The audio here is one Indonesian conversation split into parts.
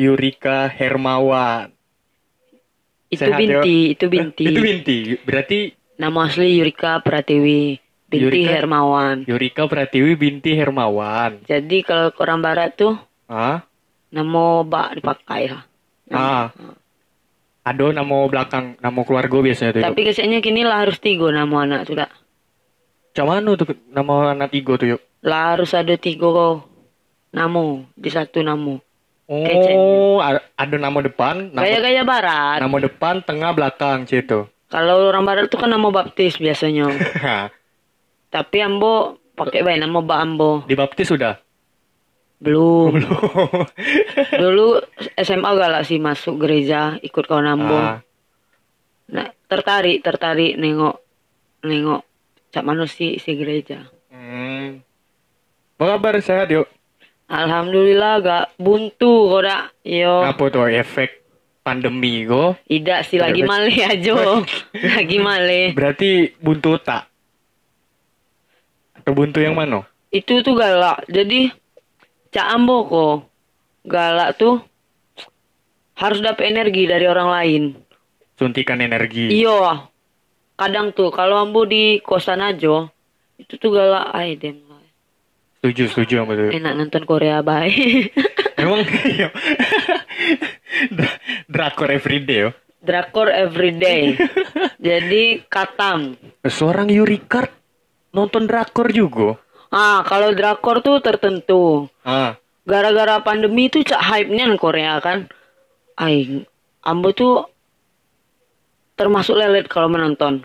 Yurika Hermawan. Itu Sehat, binti, Yo. itu binti. Itu binti. Berarti Nama asli Yurika Pratiwi, binti Yurika? Hermawan. Yurika Pratiwi binti Hermawan. Jadi kalau orang barat tuh Ah, nama bak dipakai lah. ah. Ada nama belakang, nama keluarga biasanya tuh. Tapi kesannya kini lah harus tiga nama anak tuh dak. Cak mana tuh nama anak tiga tuh yuk? Lah harus ada tiga namu di satu namu. Oh, ada nama depan, nama, Gaya-gaya barat. nama depan, tengah, belakang, gitu. Kalau orang barat tuh kan nama baptis biasanya. Tapi ambo pakai baik nama Mbak Ambo. Dibaptis sudah? Belum. Dulu SMA galak sih masuk gereja ikut kawan Ambo. Ah, Nah, tertarik, tertarik nengok nengok cak mana sih isi gereja. hmm. Apa kabar sehat yuk? Alhamdulillah gak buntu kok dak. Yo. Apa tuh efek pandemi kok? Tidak sih lagi male aja. lagi male. Berarti buntu tak? Atau buntu yang mana? Itu tuh galak. Jadi Cak Ambo kok galak tuh harus dapat energi dari orang lain. Suntikan energi. Iya. Kadang tuh kalau Ambo di kosan aja itu tuh galak ay dem. Setuju, setuju sama tuh. Enak nonton Korea baik. Emang iya. Dra- Drakor everyday yo. Drakor everyday. Jadi katam. Seorang Yurikart nonton drakor juga. Ah, kalau drakor tuh tertentu. Ah, Gara-gara pandemi itu cak hype-nya Korea kan. Ay, Ambo tuh termasuk lelet kalau menonton.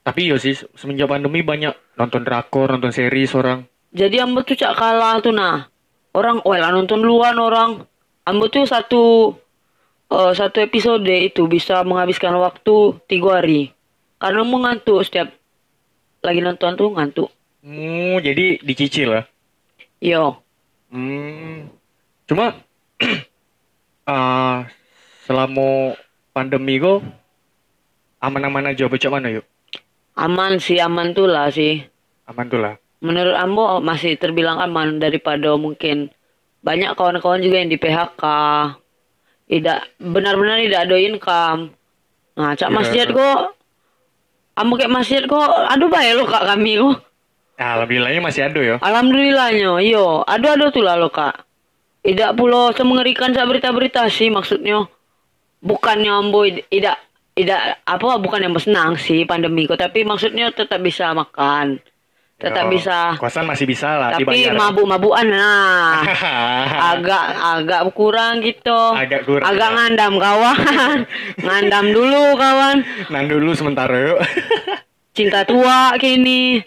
tapi yo sih semenjak pandemi banyak nonton drakor, nonton series orang. Jadi Ambo tuh cak kalah tuh nah. Orang, oh lah nonton duluan orang. Ambo tuh satu eh, satu episode itu bisa menghabiskan waktu tiga hari. Karena mau ngantuk setiap lagi nonton tuh ngantuk. Hmm, jadi dicicil ya. Yo, Hmm. Cuma ah selama pandemi kok aman-aman aja bocah mana yuk? aman sih aman tuh lah sih. Aman tuh lah. Menurut Ambo masih terbilang aman daripada mungkin banyak kawan-kawan juga yang di PHK. Tidak benar-benar tidak ada income. Nah, cak Ya. masjid kok Ambo kayak masjid kok aduh baik lo kak kami kok. Ya, alhamdulillahnya masih ada ya. Alhamdulillahnya, yo, aduh-aduh tuh lah lo kak. Tidak pula semengerikan sa berita-berita sih maksudnya. Bukannya ambo tidak tidak apa bukan yang senang sih pandemi kok, tapi maksudnya tetap bisa makan, tetap Yo, bisa. Kosan masih bisa lah Tapi dibayar. mabuk-mabukan nah. agak agak kurang gitu. Agak kurang, Agak ya. ngandam kawan. ngandam dulu kawan. Nang dulu sementara yuk. Cinta tua kini.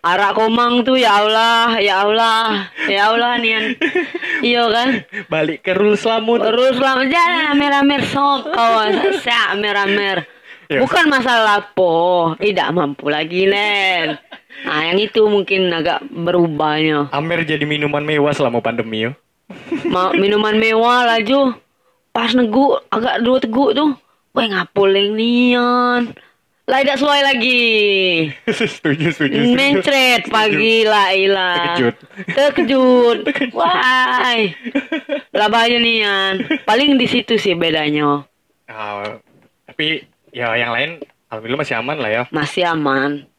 Arak komang tuh ya Allah, ya Allah, ya Allah nian. Iya kan? Balik ke rules lamut. Terus lama jalan amer-amer sok kawan. Sa amer-amer. Ya. Bukan masalah po, tidak mampu lagi Len. Nah, yang itu mungkin agak berubahnya. Amer jadi minuman mewah selama pandemi yo. Ma minuman mewah laju. Pas negu agak dua teguk tuh. Wah ngapuleng nian. Lah tidak sesuai lagi. setuju, setuju, setuju. Mencret pagi lah ilah. Terkejut. Terkejut. Wah. Lah bahaya nian. Paling di situ sih bedanya. Ah, tapi ya yang lain alhamdulillah masih aman lah ya. Masih aman.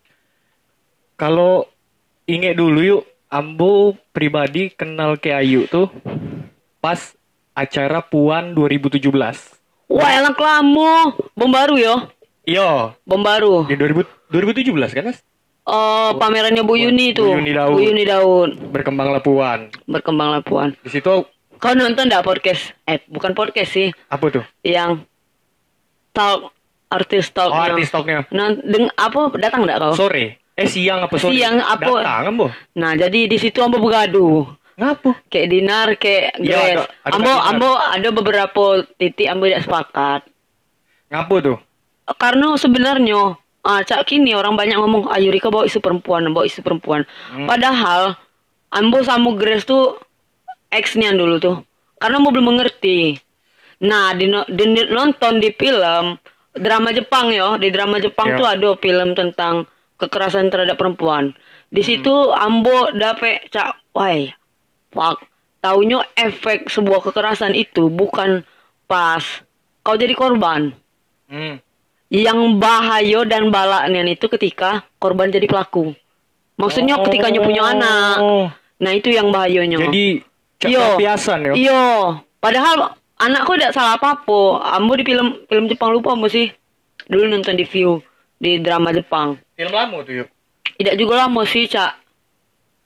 Kalau inget dulu yuk, Ambo pribadi kenal ke Ayu tuh pas acara Puan 2017. Wah, elang lama. Bom baru yo. Iya, Bom baru. di 2000, 2017 kan mas? Oh, pamerannya Bu Yuni tuh. Bu Yuni Daud. Bu Yuni Daud. Berkembanglah Puan. Berkembang lapuan. Di situ Kau nonton enggak podcast? Eh, bukan podcast sih. apa tuh? Yang talk artis talk. Oh, artis talknya. Nah, deng apa datang enggak kau? Sore. Eh siang apa sore? Siang apa? Datang Ambo. Nah, jadi di situ ambo begaduh. Ngapa? Kayak dinar, kayak Grace. ada- ada ambo, dinar. ambo ada beberapa titik ambo tidak sepakat. Ngapa tuh? Karena sebenarnya ah, cak kini orang banyak ngomong ayo Rika bawa isu perempuan, bawa isu perempuan. Hmm. Padahal ambo sama Grace tuh ex-nya dulu tuh. Karena mau belum mengerti. Nah, di, di- nonton di film drama Jepang ya, di drama Jepang Ya. tuh ada film tentang kekerasan terhadap perempuan. Di Hmm. situ ambo dapet cak, wah, fuck. taunya efek sebuah kekerasan itu bukan pas kau jadi korban. Hmm. Yang bahaya dan balaknya itu ketika korban jadi pelaku. Maksudnya ketika nyu punya anak. Oh. Nah itu yang bahayanya. Jadi Yo. pelampiasan ya. Iya. Padahal anakku tidak salah apa-apa. Ambo di film film Jepang lupa ambo sih. Dulu nonton di view di drama Jepang. Film lama tuh yuk. Tidak juga lama sih, Cak.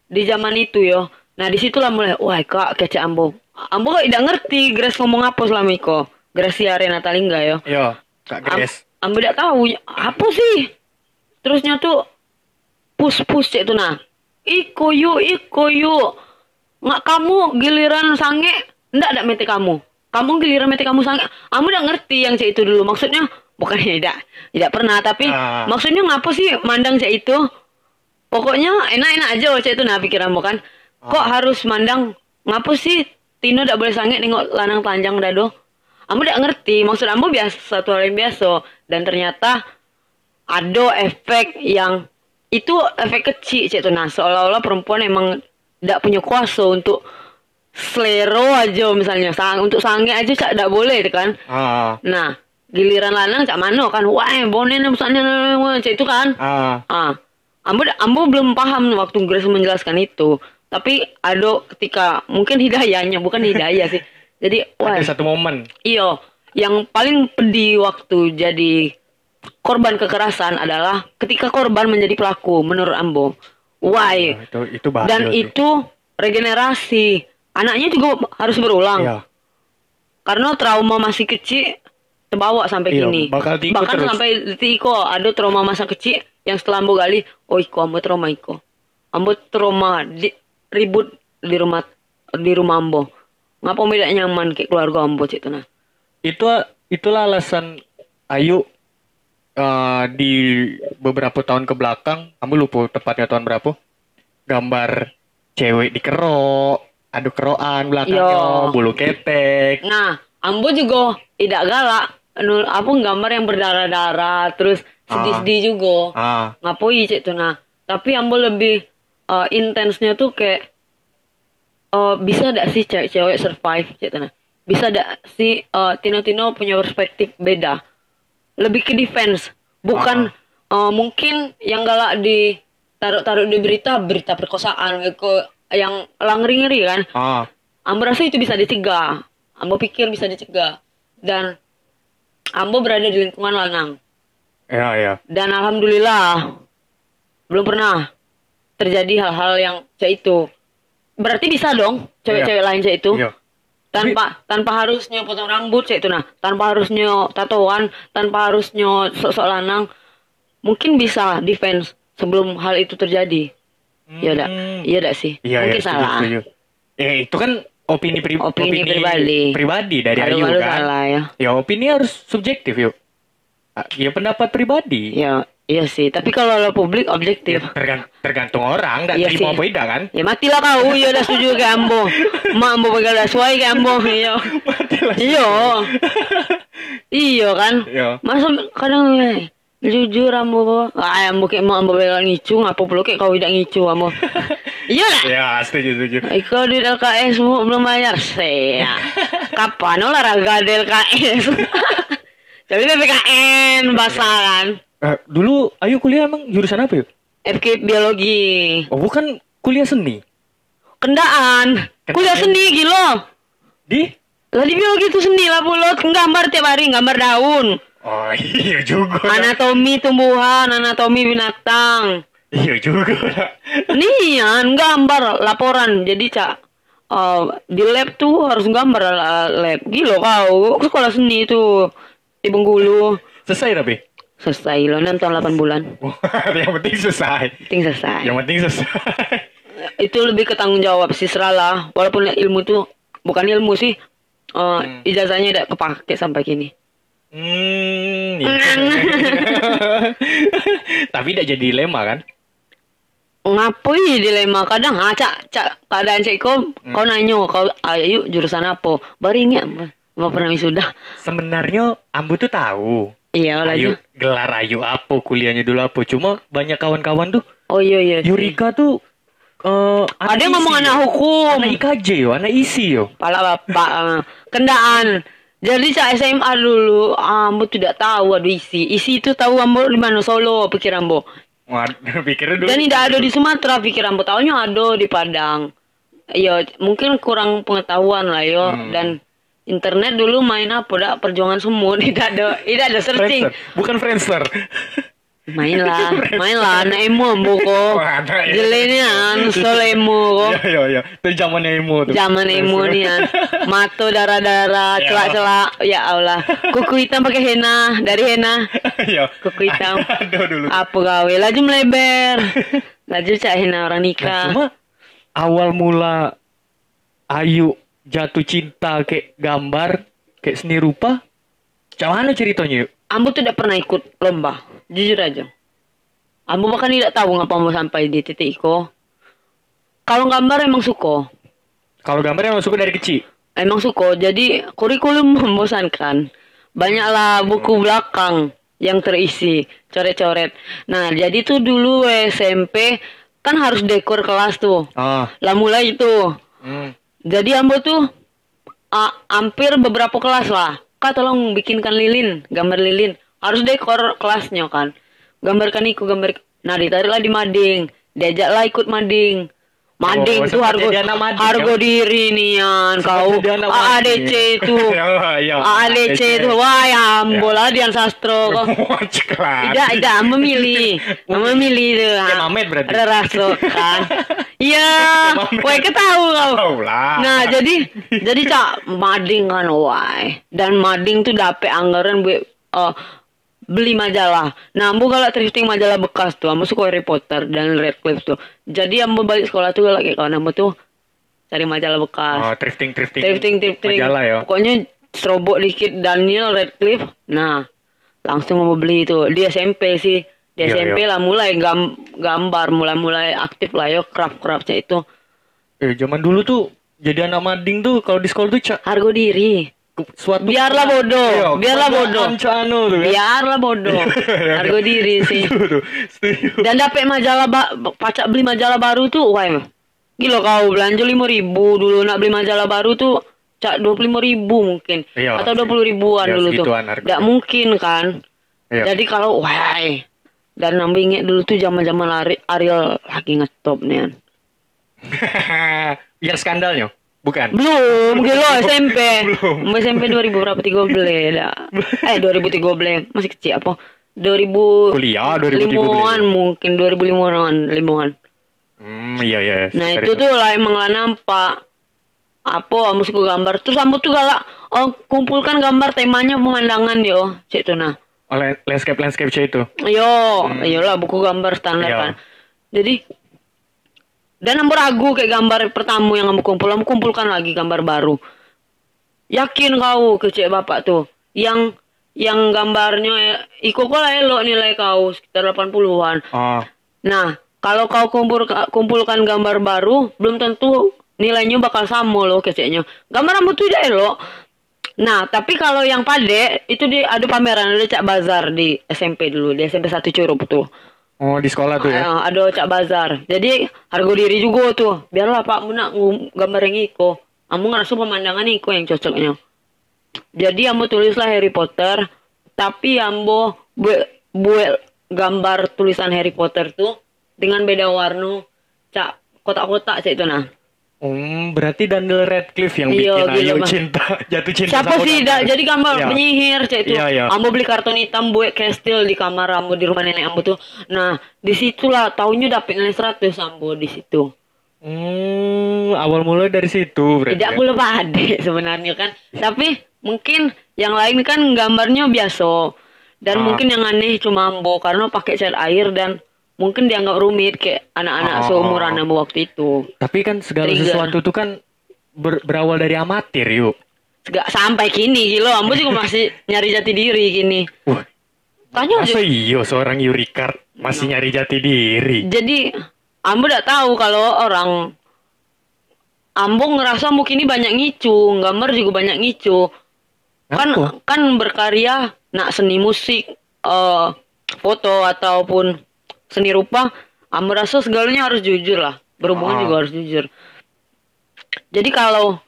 Di zaman itu yo. Nah, di situlah mulai, wah kak kece Ambo. Ambo kok tidak ngerti Grace ngomong apa selama itu. Gracia Renata Lingga yo. Yo, Kak Am- Grace. Ambo tidak tahu apa sih. Terusnya tuh pus pus cek tuh nah. Iko yuk, iko yuk. Nggak kamu giliran sange, ndak ada mete kamu. Kamu giliran mete kamu sange. Ambo udah ngerti yang cek itu dulu. Maksudnya bukan tidak, tidak pernah. Tapi Ah. maksudnya ngapa sih mandang cek itu? Pokoknya enak-enak aja cek itu nah pikiran kan. Kok harus mandang ngapa sih Tino tidak boleh sange nengok lanang telanjang dado? Ambo tidak ngerti, maksud Ambo biasa satu hal yang biasa dan ternyata ada efek yang itu efek kecil cek tuh nah seolah-olah perempuan emang tidak punya kuasa untuk selero aja misalnya sang untuk sange aja cak tidak boleh kan Ah. nah giliran lanang cak mano kan wah bonen misalnya cek itu kan Ah. Ah, Ambo, Ambo belum paham waktu Grace menjelaskan itu. Tapi ada ketika mungkin hidayahnya, bukan hidayah sih. Jadi, wah, Ada satu momen. iyo, yang paling pedih waktu jadi korban kekerasan adalah ketika korban menjadi pelaku menurut Ambo. Why? Nah, itu itu bahaya Dan tuh. itu regenerasi. Anaknya juga harus berulang. Iya. Karena trauma masih kecil terbawa sampai Iya, kini. bakal Bahkan terus. sampai tiko ada trauma masa kecil yang setelah ambo gali, oh iko ambo trauma iko. Ambo trauma di, ribut di rumah di rumah ambo. Ngapa tidak nyaman kayak keluarga ambo cik nah. Itu itulah alasan Ayu eh, di beberapa tahun ke belakang, kamu lupa tepatnya tahun berapa? Gambar cewek dikerok, adu keroan belakangnya, Yo. bulu ketek. Nah, ambo juga tidak galak. Anu, apa gambar yang berdarah-darah terus sedih-sedih juga. Ah, ngapoi cek tuh nah? Tapi ambo lebih eh, intensnya tuh kayak eh, bisa gak sih cewek-cewek survive cek tuh nah? Bisa gak sih eh, Tino-Tino punya perspektif beda? Lebih ke defense. Bukan eh, mungkin yang galak di taruh-taruh di berita berita perkosaan ke yang langri-ngeri kan? Ah, Ambo rasa itu bisa dicegah. Ambo pikir bisa dicegah. Dan Ambo berada di lingkungan lanang. ya ya. Dan alhamdulillah belum pernah terjadi hal-hal yang cek itu. Berarti bisa dong cewek-cewek lain cek itu. Iya. Tanpa tanpa harusnya potong rambut cek itu nah, tanpa harusnya tatoan, tanpa harusnya sok-sok lanang. Mungkin bisa defense sebelum hal itu terjadi. Iya dak? Hmm. Iya dak sih? Iya, Mungkin iya, setuju, salah. setuju. Eh, itu kan opini, pri- Opini pribadi. pribadi dari Ayu kan. salah ya. Ya opini harus subjektif yuk. Ah, Ya pendapat pribadi. Ya, iya sih. Tapi kalau lo publik Ya, objektif. tergan- tergantung orang, nggak Iya terima apa tidak kan? Ya matilah kau, iya udah setuju ke ambo. Mak ambo bakal dah suai ke ambo, iya. Iya. Iya kan? Iya. Masa kadang eh, jujur ambo. Ah, ambo kayak mau ambo bakal ngicu, ngapa perlu kayak kau tidak ngicu ambo. Iya lah. Ya, setuju, setuju. Iko di LKS mu- belum bayar sih. Kapan olahraga di LKS? Tapi PPKN basah kan. Eh, dulu Ayu kuliah emang jurusan apa yuk? FK biologi. Oh, bukan kuliah seni. Kendaan. Kuliah seni gila. Di? Lah di biologi itu seni lah pulot. Gambar tiap hari, gambar daun. Oh, iya juga. Anatomi tumbuhan, anatomi binatang. Iya juga. Nian gambar laporan. Jadi cak eh, di lab tuh harus gambar lah, lab. Gila kau. Aku sekolah seni tuh di Bengkulu. Selesai tapi? Selesai loh, nonton 8 bulan. yang penting selesai. Penting selesai. Yang penting selesai. itu lebih ke tanggung jawab sih seralah walaupun ilmu tuh bukan ilmu sih eh, ijazahnya tidak kepake sampai kini Hmm, iya. Tapi tidak jadi dilema kan? Ngapoi dilema kadang ah cak cak keadaan cek kau kau nanya kau ayo jurusan apa baru ingat mau pernah wisuda Sebenarnya Ambu tuh tahu. iya Ayu gelar Ayu apa kuliahnya dulu apa. Cuma banyak kawan-kawan tuh oh iya iya. Yurika tuh eh, Ada yang isi ngomong anak hukum. Anak IKJ yo, anak isi yo. Pala bapak eh, kendaan. Jadi cak SMA dulu, ambo tidak tahu aduh isi. Isi itu tahu ambo di mana Solo pikir ambo. Pikirnya dulu. Dan tidak ada di Sumatera pikir ambo tahunya ada di Padang. Yo mungkin kurang pengetahuan lah yo Hmm. dan internet dulu main apa dah perjuangan semua tidak ada tidak ada searching Friendster. Bukan Friendster. Main lah main lah anak emo ambo kok emo. jelenya anu solo emo kok Iya, iya, iya. Itu zamannya emo tuh. Zaman emo nih kan. Mato darah-darah, Ya. celak-celak. Ya Allah. Kuku hitam pakai henna, dari henna. Iya. Kuku hitam. Ada dulu. Apa gawe? Laju melebar. Laju cak henna orang Nah, nikah. cuma awal mula Ayu jatuh cinta kayak gambar, kayak seni rupa. Cak mana ceritanya yuk? Ambo tuh tidak pernah ikut lomba. Jujur aja. Ambo bahkan tidak tahu ngapa mau sampai di titik itu. Kalau gambar emang suka. Kalau gambar emang suka dari kecil. Emang suka. Jadi kurikulum membosankan. Banyaklah buku belakang yang terisi coret-coret. Nah, jadi tuh dulu SMP kan harus dekor kelas tuh. Ah. Lah mulai itu. Hmm. Jadi ambo tuh ah, hampir beberapa kelas lah. Kak tolong bikinkan lilin, gambar lilin. Harus dekor kelasnya kan. Gambarkan iku gambar. Nah, ditariklah di mading. Diajaklah ikut mading. Mading Oh, tuh harga mading, harga kan? diri nian kau jadi anak mading. ADC itu. Ya, ya, ADC itu wah ya ambo lah Dian Sastro. Tidak, tidak, memilih. Memilih tuh. Kayak Mamet berarti. Rasa kan. Iya, wah ketahu kau. Nah, jadi jadi cak mading kan wah. Dan mading tuh dapet anggaran buat eh, beli majalah. Nah, ambo galak thrifting majalah bekas tuh. Ambo suka Harry Potter dan Radcliffe tuh. Jadi ambo balik sekolah tuh galak kayak kawan ambo tuh cari majalah bekas. Oh, thrifting, thrifting. Thrifting, thrifting. Majalah ya. Pokoknya serobot dikit Daniel Radcliffe. Nah, langsung mau beli itu. Di SMP sih. Di Iya, SMP iya. lah mulai gam- gambar, mulai-mulai aktif lah yo craft-craftnya itu. Eh, zaman dulu tuh jadi anak mading tuh kalau di sekolah tuh cak Harga diri. Suatu Biarlah bodoh, Iya, biarlah kebanggaan bodoh. Cak anu tuh kan. Biarlah bodoh. Harga diri sih. Setuju setuju. Dan dapet majalah ba- pacak beli majalah baru tuh, wah gila kau belanja lima ribu dulu nak beli majalah baru tuh cak dua puluh lima ribu mungkin Iya, atau dua puluh ribuan ya, dulu tuh, nggak mungkin kan. Iya. Jadi kalau wah dan nambah inget dulu tuh zaman zaman Ariel lagi ngetop nih. kan. Yang skandalnya, bukan? Belum, gila SMP. Belum. SMP 2000 berapa 13 dah. Eh 2013 masih kecil apa? 2000 Kuliah 2013. limongan mungkin 2005an limongan. Hmm, iya iya. Nah itu tuh lah emang lah nampak apa kamu suka gambar terus kamu tuh galak oh, kumpulkan gambar temanya pemandangan yo cek tuh nah Oh, lan- landscape landscape cek itu. yo iyalah buku gambar standar Iya. kan jadi dan kamu ragu kayak gambar pertama yang kamu kumpul kamu kumpulkan lagi gambar baru yakin kau ke cek bapak tuh yang yang gambarnya eh, iko kok elok nilai kau sekitar 80-an Oh, Nah, kalau kau kumpul, kumpulkan gambar baru, belum tentu nilainya bakal sama loh keceknya. Gambar rambut tuh tidak elok. Nah, tapi kalau yang pade, itu di ada pameran, ada cak bazar di SMP dulu, di SMP 1 Curup tuh. Oh di sekolah tuh ya. Ah, ada cak bazar. Jadi, harga diri juga tuh. Biarlah Pak Mu nak ngum- gambar yang iko. Kamu ngerasa pemandangan iko yang cocoknya. Jadi, kamu tulislah Harry Potter, tapi ambo buat buat gambar tulisan Harry Potter tuh dengan beda warna, cak kotak-kotak cak itu nah. Hmm, berarti Daniel Radcliffe yang Iya, bikin Ayu cinta, jatuh cinta Siapa sama sih? Da, jadi gambar Iya. penyihir cak itu. Iya, iya. Ambo beli karton hitam buat kastil di kamar ambo di rumah nenek ambo tuh. Nah, di situlah tahunnya dapet nilai 100 ambo di situ. Hmm, awal mulai dari situ berarti. Tidak ya? pula pade sebenarnya kan. Tapi mungkin yang lain kan gambarnya biasa. Dan Ah. mungkin yang aneh cuma ambo karena pakai cat air dan mungkin dianggap rumit kayak anak-anak Oh. seumuran ambo waktu itu. Tapi kan segala Trigger. sesuatu tuh kan ber- berawal dari amatir yuk. Gak sampai kini gitu. Ambo juga masih nyari jati diri gini. Wah, Tanya masa iyo seorang Yurikar masih nyari jati diri? Jadi Ambo tidak tahu kalau orang Ambo ngerasa mungkin ini banyak ngicu, gambar juga banyak ngicu. Kan Apa? kan berkarya nak seni musik, eh foto ataupun seni rupa, Ambo rasa segalanya harus jujur lah. berhubungan Ah. juga harus jujur jadi kalau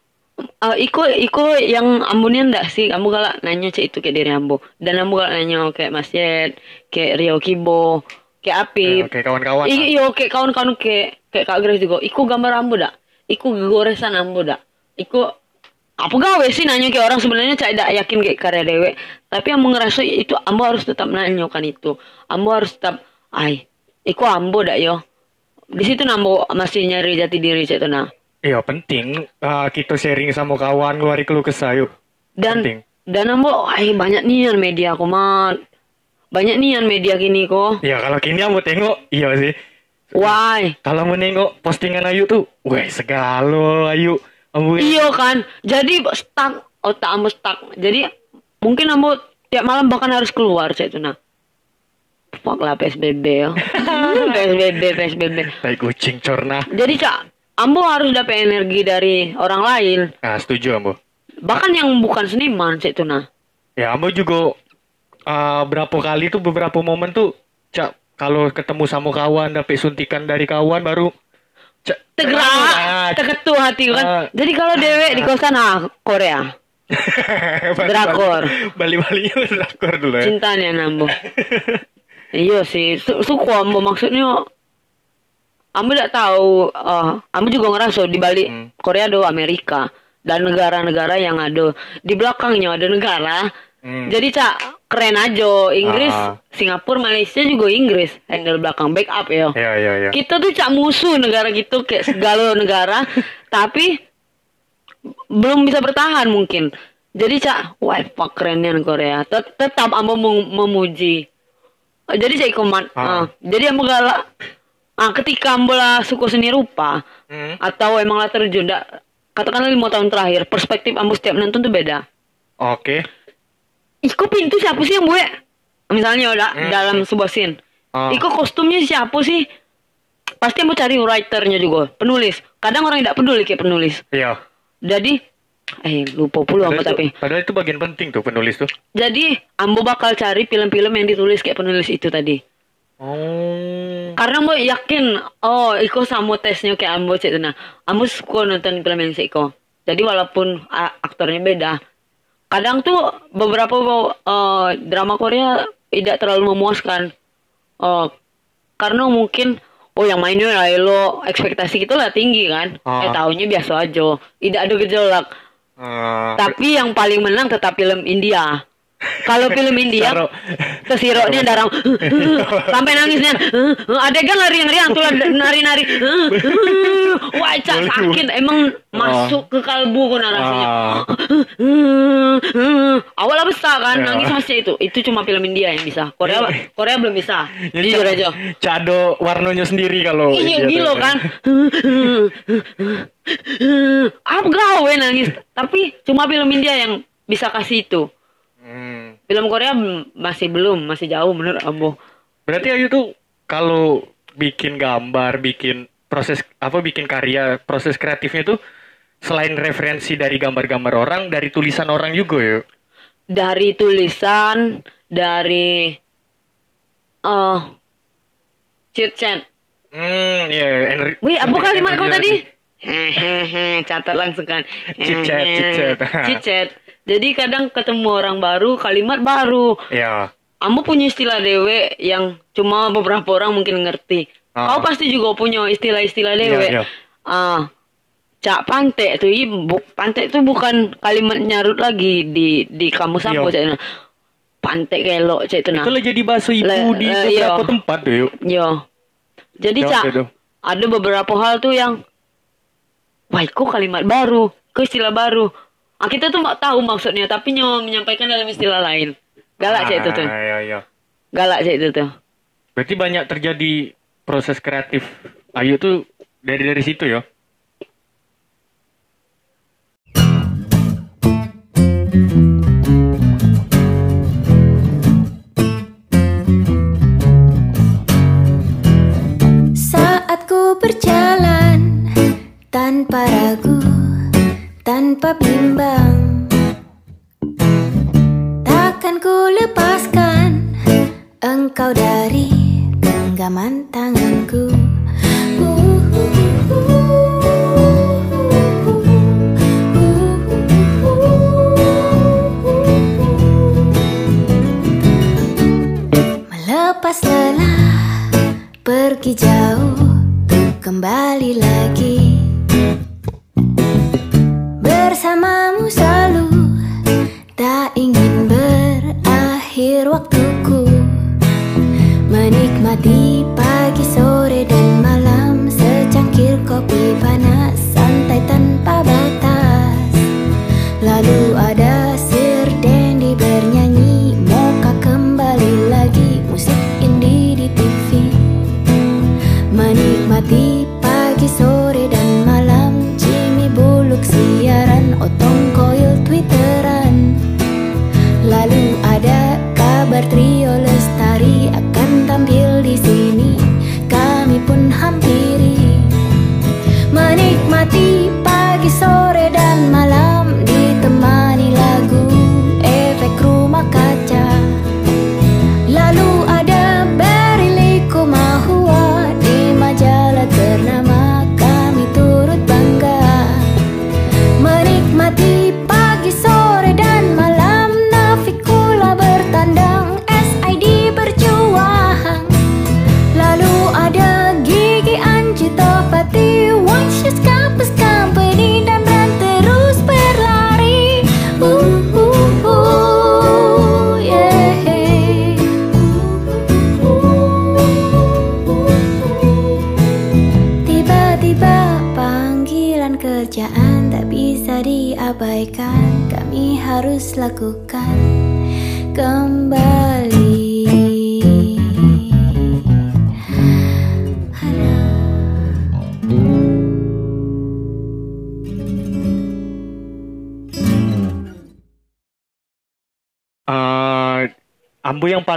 eh, Iko Iko yang ambunian ndak sih kamu galak nanya cek itu kayak diri ambo dan ambo galak nanya kayak Mas Yed kayak Rio Kibo kayak Ya, Apip Oke kawan-kawan. Iya, iya, kayak kawan-kawan kayak kayak Kak Grace juga. Iku gambar ambo dak. Iku goresan ambo dak. Iku apa gawe sih nanya ke orang sebenarnya cak dak yakin kayak karya dewe. Tapi ambo ngerasa itu ambo harus tetap nanyokan itu. Ambo harus tetap ay. Iku ambo dak yo. Di situ nambo masih nyari jati diri tuh nah. Iya penting ah, kita sharing sama kawan ngeluarin keluh kesah yuk. Dan Penting. dan ambo ay banyak nian media aku mat. Banyak nian media gini kok. Ya kalau kini aku tengok iya sih. Why? Kalau mau nengok postingan Ayu tuh, wah segalo Ayu. Iya kan. Jadi stuck otak ambo stuck. Jadi mungkin ambo tiap malam bahkan harus keluar cek itu nah. Fuck lah PSBB ya. PSBB PSBB. Tai kucing corna. Jadi cak ambo harus dapat energi dari orang lain. Nah setuju ambo. Bahkan yang bukan seniman cek itu nah. Ya ambo juga ah, berapa kali tuh beberapa momen tuh cak kalau ketemu sama kawan dapet suntikan dari kawan baru cak Ah, Tergerak, terketuh hati kan. Ah. Jadi kalau dewek di kosan ah Korea. Drakor. Bali-balinya drakor dulu ya. Cintanya nambo. Iya sih, su ambo maksudnya Ambo tidak tahu, eh Ambo juga ngerasa di Bali Hmm. Korea ada Amerika dan negara-negara yang ada di belakangnya ada negara. Hmm. Jadi cak keren aja Inggris, Ah. Singapura, Malaysia juga Inggris handle belakang backup ya. Ya ya ya. Kita tuh cak musuh negara gitu kayak segala negara, tapi belum bisa bertahan mungkin. Jadi cak, wah fuck kerennya Korea. Tet- Tetap ambo mem- memuji. Eh, Jadi cak ikoman. Ah. ah. jadi ambo galak. Ah, ketika ambo lah suku seni rupa Hmm. atau emang lah terjun, katakanlah lima tahun terakhir, perspektif ambo setiap nonton tuh beda. Oke. Iko pintu siapa sih yang buat? Misalnya udah Hmm. dalam sebuah scene. Ah. Iko kostumnya siapa sih? Pasti mau cari writernya juga, penulis. Kadang orang tidak peduli kayak penulis. Iya. Jadi, eh lupa apa itu- tapi. Padahal itu bagian penting tuh penulis tuh. Jadi, Ambo bakal cari film-film yang ditulis kayak penulis itu tadi. Oh. Karena Ambo yakin, oh Iko sama tesnya kayak Ambo cek nah. Ambo suka nonton film yang si Iko. Jadi walaupun aktornya beda, kadang tuh beberapa eh, drama Korea tidak terlalu memuaskan. Oh, karena mungkin oh yang mainnya Lailo ekspektasi kita lah tinggi kan. Ah. Eh tahunya biasa aja, tidak ada gejolak. Ah, Tapi yang paling menang tetap film India. Kalau film India, kesiroknya darah sampai nangisnya. Adegan lari-larian tuh nari-nari. Wah, sakit. Emang masuk ke kalbu kok narasinya. Ah. Awalnya besar kan, Ya. nangis masih itu. Itu cuma film India yang bisa. Korea Korea belum bisa. Ya, Jujur aja. Cado warnanya sendiri kalau Iya gila kan. Apa gawe nangis? Tapi cuma film India yang bisa kasih itu. Hmm. Film Korea masih belum, masih jauh menurut Ambo. Berarti Ayu tuh kalau bikin gambar, bikin proses apa bikin karya, proses kreatifnya tuh selain referensi dari gambar-gambar orang, dari tulisan orang juga ya. Dari tulisan, dari eh chit chat. Hmm, iya. ener- Wih, apa kalimat kau tadi? Hehehe, catat langsung kan. Chit-chat, chit-chat. Chit-chat. Jadi kadang ketemu orang baru, kalimat baru. Ya. Ambo punya istilah dewe yang cuma beberapa orang mungkin ngerti. Ah. Kau pasti juga punya istilah-istilah Iya, dewe. iya. Ah, cak pantek tuh, i, bu, pantek tuh bukan kalimat nyarut lagi di di kamus Iya. aku cak. Pantek kelok cak itu nah. Itu lah jadi bahasa ibu Le- di le- beberapa iya. tempat tuh yuk. Yo. Jadi Yo, cak gitu. ada beberapa hal tuh yang wah kok kalimat baru, kok istilah baru. Ah, kita tuh nggak tahu maksudnya, tapi nyawa menyampaikan dalam istilah lain. Galak cak itu tuh. Ah, iya, iya. Galak cak itu tuh. Berarti banyak terjadi proses kreatif Ayu tuh dari dari situ ya. Saat ku berjalan tanpa ragu, tanpa bimbang, takkan ku lepaskan engkau dari genggaman tanganku.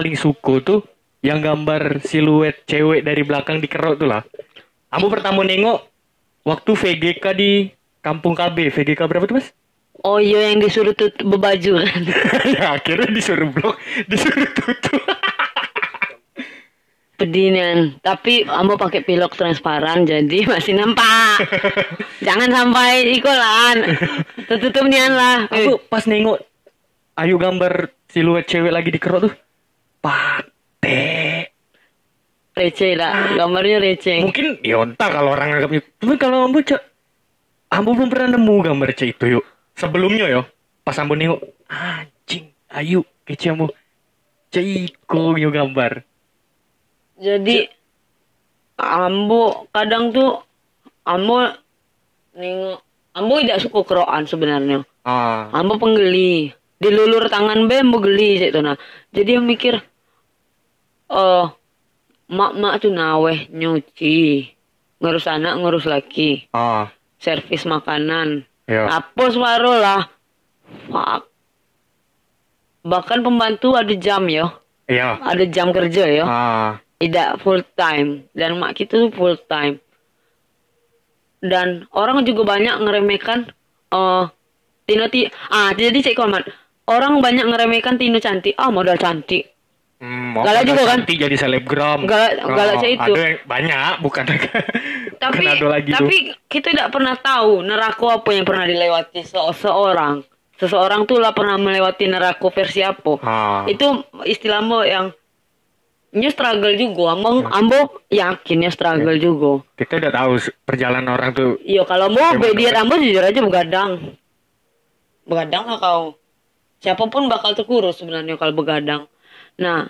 Paling suku tuh yang gambar siluet cewek dari belakang dikerok tuh lah. Ambo pertama nengok waktu VGK di Kampung KB. VGK berapa tuh mas? Oh iya yang disuruh tutup berbaju kan. ya akhirnya disuruh blok, disuruh tutup. Pedinian. Tapi ambo pakai pilok transparan jadi masih nampak. Jangan sampai ikolan. Tertutup nian lah. Eh, Aku pas nengok ayo gambar siluet cewek lagi dikerok tuh. Pate. receh lah. Gambarnya receh. Mungkin ya entah kalau orang anggapnya. Tapi kalau ambo cak, ambo belum pernah nemu gambar cek itu yuk. Sebelumnya yo, pas ambo nengok, anjing, ayo kece ambo. Ceko yo gambar. Jadi ambo kadang tuh ambo nengok ambo tidak suka keroan sebenarnya. Ah, Ambo penggeli. Dilulur tangan be geli cek tuh nah. Jadi yang mikir eh mak-mak tuh naweh nyuci, ngurus anak, ngurus laki, ah, servis makanan. ya. Hapus baru lah. Fuck. Bahkan pembantu ada jam ya. Iya. Ada jam kerja ya. Ah, Tidak full time. Dan mak kita tuh full time. Dan orang juga banyak ngeremehkan eh Tino ti ah jadi cek komat orang banyak ngeremehkan Tino cantik ah modal cantik hmm, Galak juga kan? Santi jadi selebgram. Galak- galak cek itu. Ada yang banyak, bukan tapi bukan ada lagi tuh. tapi kita tidak pernah tahu neraka apa yang pernah dilewati se- seorang seseorang tuh lah pernah melewati neraka versi apa Ah. itu istilahmu yang nya struggle juga ambo Ya. ambo yakinnya struggle juga Kita udah tahu perjalanan orang tuh. Iya kalau mau Mas? ambo jujur aja begadang. Begadang lah kau. Siapa pun bakal terkurus sebenarnya kalau begadang. Nah,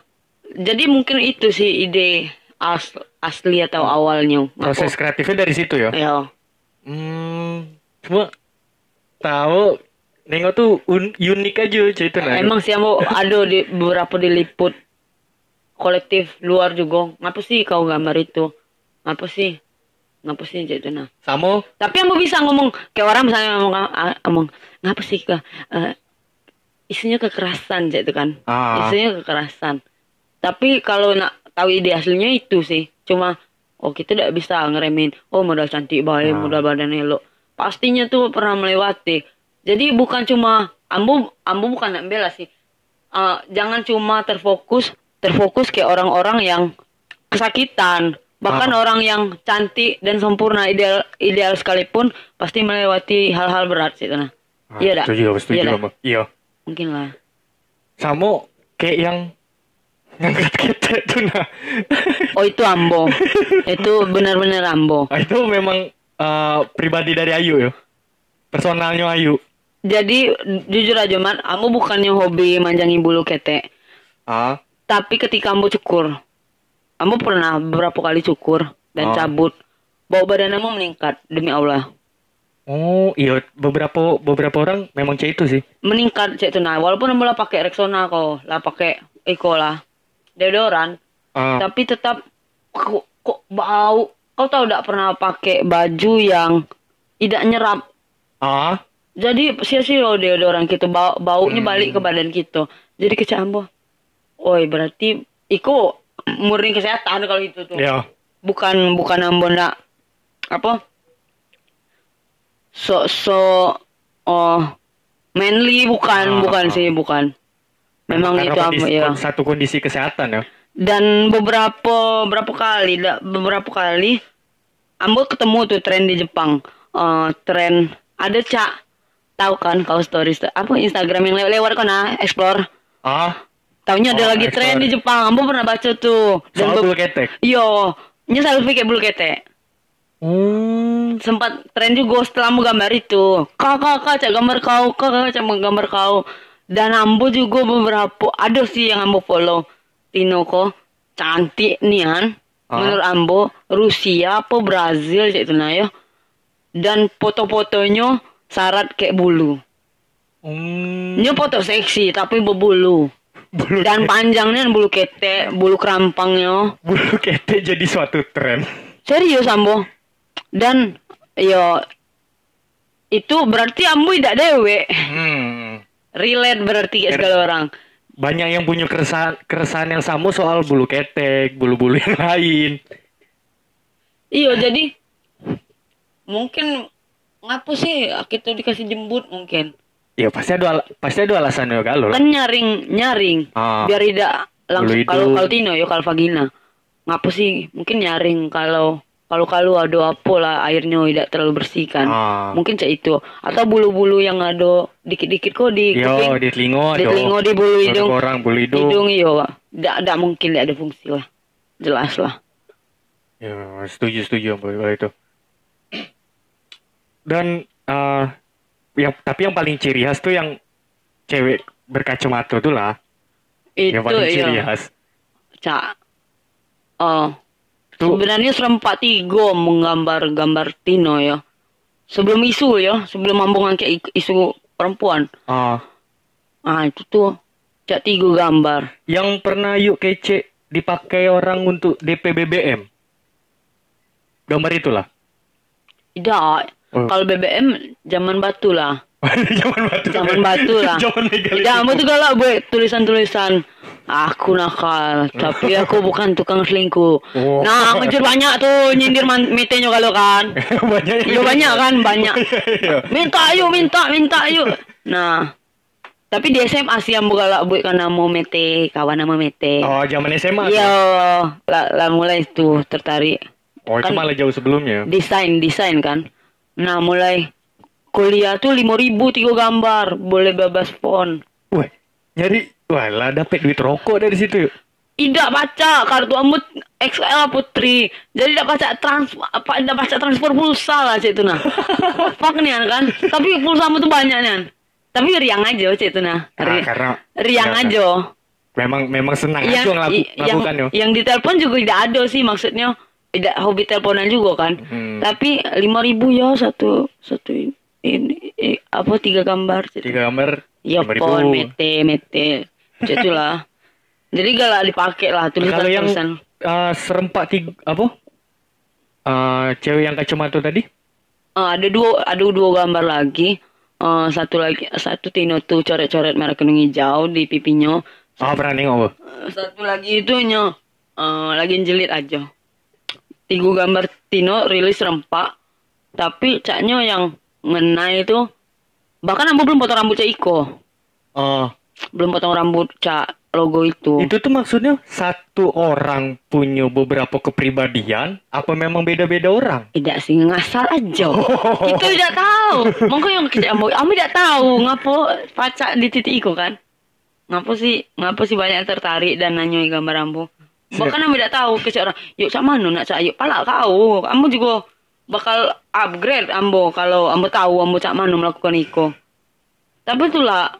jadi mungkin itu sih ide as asli atau awalnya. Proses kreatifnya dari situ ya. Ya. Hmm, cuma tahu nengok tuh un- unik aja cerita nah. Emang sih ambo ada di beberapa diliput kolektif luar juga. Ngapa sih kau gambar itu? Ngapa sih? Ngapa sih gitu nah? sama Tapi ambo bisa ngomong kayak orang misalnya ngomong, ah, ngomong ngapa sih kak? Eh, isunya kekerasan gitu kan? Ah. Isunya kekerasan. Tapi kalau nak tahu ide aslinya itu sih, cuma oh kita tidak bisa ngeremin. Oh modal cantik baik, Ah. modal badan elok. Pastinya tuh pernah melewati. Jadi bukan cuma ambo ambo bukan nak bela sih. Eh, jangan cuma terfokus terfokus ke orang-orang yang kesakitan. Bahkan Ah. orang yang cantik dan sempurna ideal ideal sekalipun pasti melewati hal-hal berat sih nah. Ah, Iya dah. setuju setuju Iya iya Mungkin lah. sama kayak yang ngangkat ketek tuh nah. Oh itu Ambo. itu benar-benar Ambo. Ah, itu memang eh, pribadi dari Ayu ya. Personalnya Ayu. Jadi jujur aja man, Ambo bukannya hobi manjangin bulu ketek. Ah, Tapi ketika Ambo cukur, Ambo pernah beberapa kali cukur dan Oh. cabut. Bau badan Ambo meningkat demi Allah. Oh iya beberapa beberapa orang memang cek itu sih. Meningkat cek tuh nah. Walaupun lah pakai Rexona kok, lah pakai Eko lah, deodoran. Ah, Tapi tetap kok, kok bau. Kau tahu tidak pernah pakai baju yang tidak nyerap. ah, Jadi sia-sia loh deodoran gitu bau baunya Hmm. balik ke badan gitu. Jadi kecak ambo. Oi berarti iku murni kesehatan kalau itu tuh. ya. Bukan bukan ambo ndak apa? So so oh manly bukan Ah, bukan sih bukan. Memang Karena itu kondisi- ya. Satu kondisi kesehatan ya. Dan beberapa berapa kali beberapa kali ambo ketemu tuh tren di Jepang. Eh tren ada cak tahu kan kau stories apa Instagram yang lewat-lewat kan ah explore. Ah, Tahunya ada Oh, lagi tren di Jepang. Ambo pernah baca tuh. soal be- bulu ketek. Yo, nya selfie kayak bulu ketek. Hmm. Sempat tren juga setelah ambo gambar itu. Kak, kak, kak, cak gambar kau, kak, kak, cak gambar kau. Dan ambo juga beberapa, ada sih yang ambo follow. Tino kok, cantik nian. Ah. Menurut ambo, Rusia apa Brazil cak itu nah ya. Dan foto-fotonya syarat kayak bulu. Hmm. Ini foto seksi tapi berbulu. Bulu Dan panjangnya bulu ketek, bulu kerampangnya. bulu ketek jadi suatu tren. Serius Ambo. Dan yo itu berarti Ambo tidak dewe. Hmm. Relate berarti kayak segala orang. Banyak yang punya keresahan keresahan yang sama soal bulu ketek, bulu-bulu yang lain. Iya jadi mungkin ngapa sih kita dikasih jembut mungkin Ya pasti ada pasti ada alasannya kalau lah. kan nyaring nyaring Ah. biar tidak langsung Bulu kalau kalau Tino ya kalau vagina ngapa sih mungkin nyaring kalau kalau kalau ada apa lah airnya tidak terlalu bersih kan Ah. mungkin cak itu atau bulu-bulu yang ada dikit-dikit kok di Yo, kuping di telinga di ada. telinga di bulu hidung orang bulu hidung. hidung iya tidak tidak mungkin tidak ada fungsi lah jelas lah Ya, setuju setuju kalau itu. Dan eh yang tapi yang paling ciri khas tuh yang cewek berkacamata tuh lah. itu yang paling ciri khas. cak oh Tuh sebenarnya serempak tiga menggambar gambar Tino ya sebelum isu ya sebelum mambung angkat i- isu perempuan ah, ah itu tuh cak tiga gambar yang pernah yuk kece dipakai orang untuk DP BBM. Gambar itulah. tidak Oh. kalau BBM zaman batu lah Zaman batu. Zaman batu lah. Zaman megalitik. tidak tuh galak buat tulisan-tulisan aku nakal tapi aku bukan tukang selingkuh Oh. nah ngejar banyak tuh nyindir metenya kalau kan banyak. Iya banyak kan banyak. Iya. Minta ayo minta minta ayo. Nah tapi di SMA sih yang galak buat karena mau mete kawan nama mete. Oh, zaman SMA. Iya lah, lah mulai tuh tertarik Oh, itu Kan- malah jauh sebelumnya. desain desain kan. Nah mulai kuliah tuh lima ribu tiga gambar boleh bebas font. Wah, nyari wah lah dapat duit rokok dari situ yuk. Tidak baca kartu ambut XL putri. Jadi tidak baca trans apa tidak baca transfer pulsa lah cik itu nah. Fuck nih kan. Tapi pulsa tuh banyak nih. Tapi riang aja cik itu nah. Ah, Ri- karena riang karena aja. Memang memang senang aja Yang, ngelaku, i- yang, yuk. yang di telepon juga tidak ada sih maksudnya. Tidak hobi teleponan juga kan. Hmm. Tapi lima ribu ya satu satu ini, ini apa tiga gambar cik. Tiga gambar. Ya 5.000. pon mete mete. Itulah. Jadi galak dipakai lah tulisan Kalau yang tulisan. uh, serempak tiga apa? Uh, cewek yang kacamata tadi? Ah, ada dua ada dua gambar lagi. Eh, satu lagi satu Tino tuh coret-coret merah kuning hijau di pipinya. Oh, pernah nengok bu. Eh, satu lagi itu nyo eh, lagi jelit aja. Tiga gambar Tino rilis rempak. Tapi caknya yang ngena itu bahkan ambo belum potong rambut cak Iko. Oh, Belum potong rambut cak logo itu. itu tuh maksudnya satu orang punya beberapa kepribadian apa memang beda-beda orang? Tidak sih ngasal aja. Itu tidak tahu. Monggo yang kita ambo, ambo tidak tahu ngapo pacak di titik Iko kan. ngapa sih ngapa sih banyak yang tertarik dan nanyoi gambar ambo Siap. bahkan ambo tidak tahu ke orang yuk cak mana nak cak yuk pala kau ambo juga bakal upgrade ambo kalau ambo tahu ambo cak mana melakukan iko tapi itulah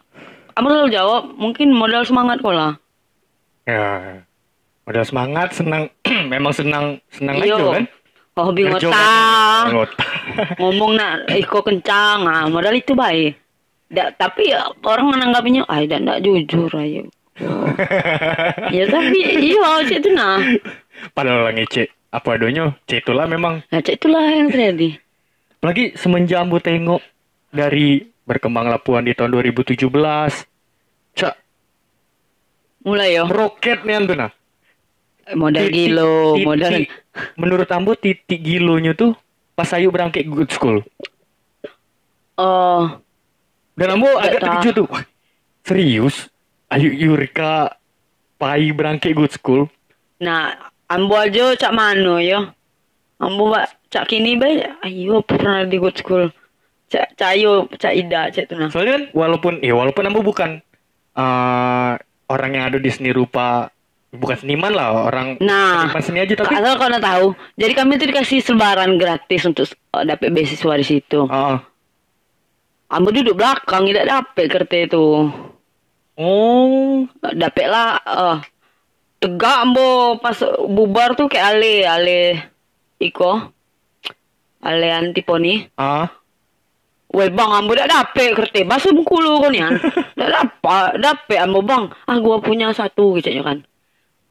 ambo selalu jawab mungkin modal semangat kau lah Ya. Modal semangat, senang memang senang senang aja Iyo. kan? Oh, hobi ngotah Ngotah. ngomong nak iko kencang ah modal itu baik Da, tapi ya, orang menanggapinya ah tidak jujur ayo ya tapi iya cek itu nah Padahal orang ngece apa adanya, C itulah memang. nah cek itulah yang terjadi Lagi semenjak ambu tengok dari berkembang Lapuan di tahun 2017, cak mulai yo meroket nih antu nah. modal Titik- gilo titik- modal Menurut ambu titik gilonya tuh pas ayu berangkat good school. oh Dan ambu agak terkejut tuh. Serius? Ayu Yurika pai berangkat good school? nah ambo aja cak mano yo ambo cak kini bae ayo pernah di good school cak cak ayo cak ida cak itu nah Soalnya kan walaupun ya walaupun ambu bukan eh orang yang ada di seni rupa bukan seniman lah orang Nah, seniman seni aja tapi Asal kau nak tahu, jadi kami tuh dikasih selebaran gratis untuk uh, dapat beasiswa di situ. Ah. Ambo duduk belakang, tidak dapat kereta itu. oh Dapat lah, uh, tegak ambo pas bubar tuh kayak ale, ale, iko, ale antiponi. ah Weh bang, ambo dah dapat kereta, basuh bengkulu kau ni kan. Dah dapat, dapat ambo bang. Ah gua punya satu gitu kan.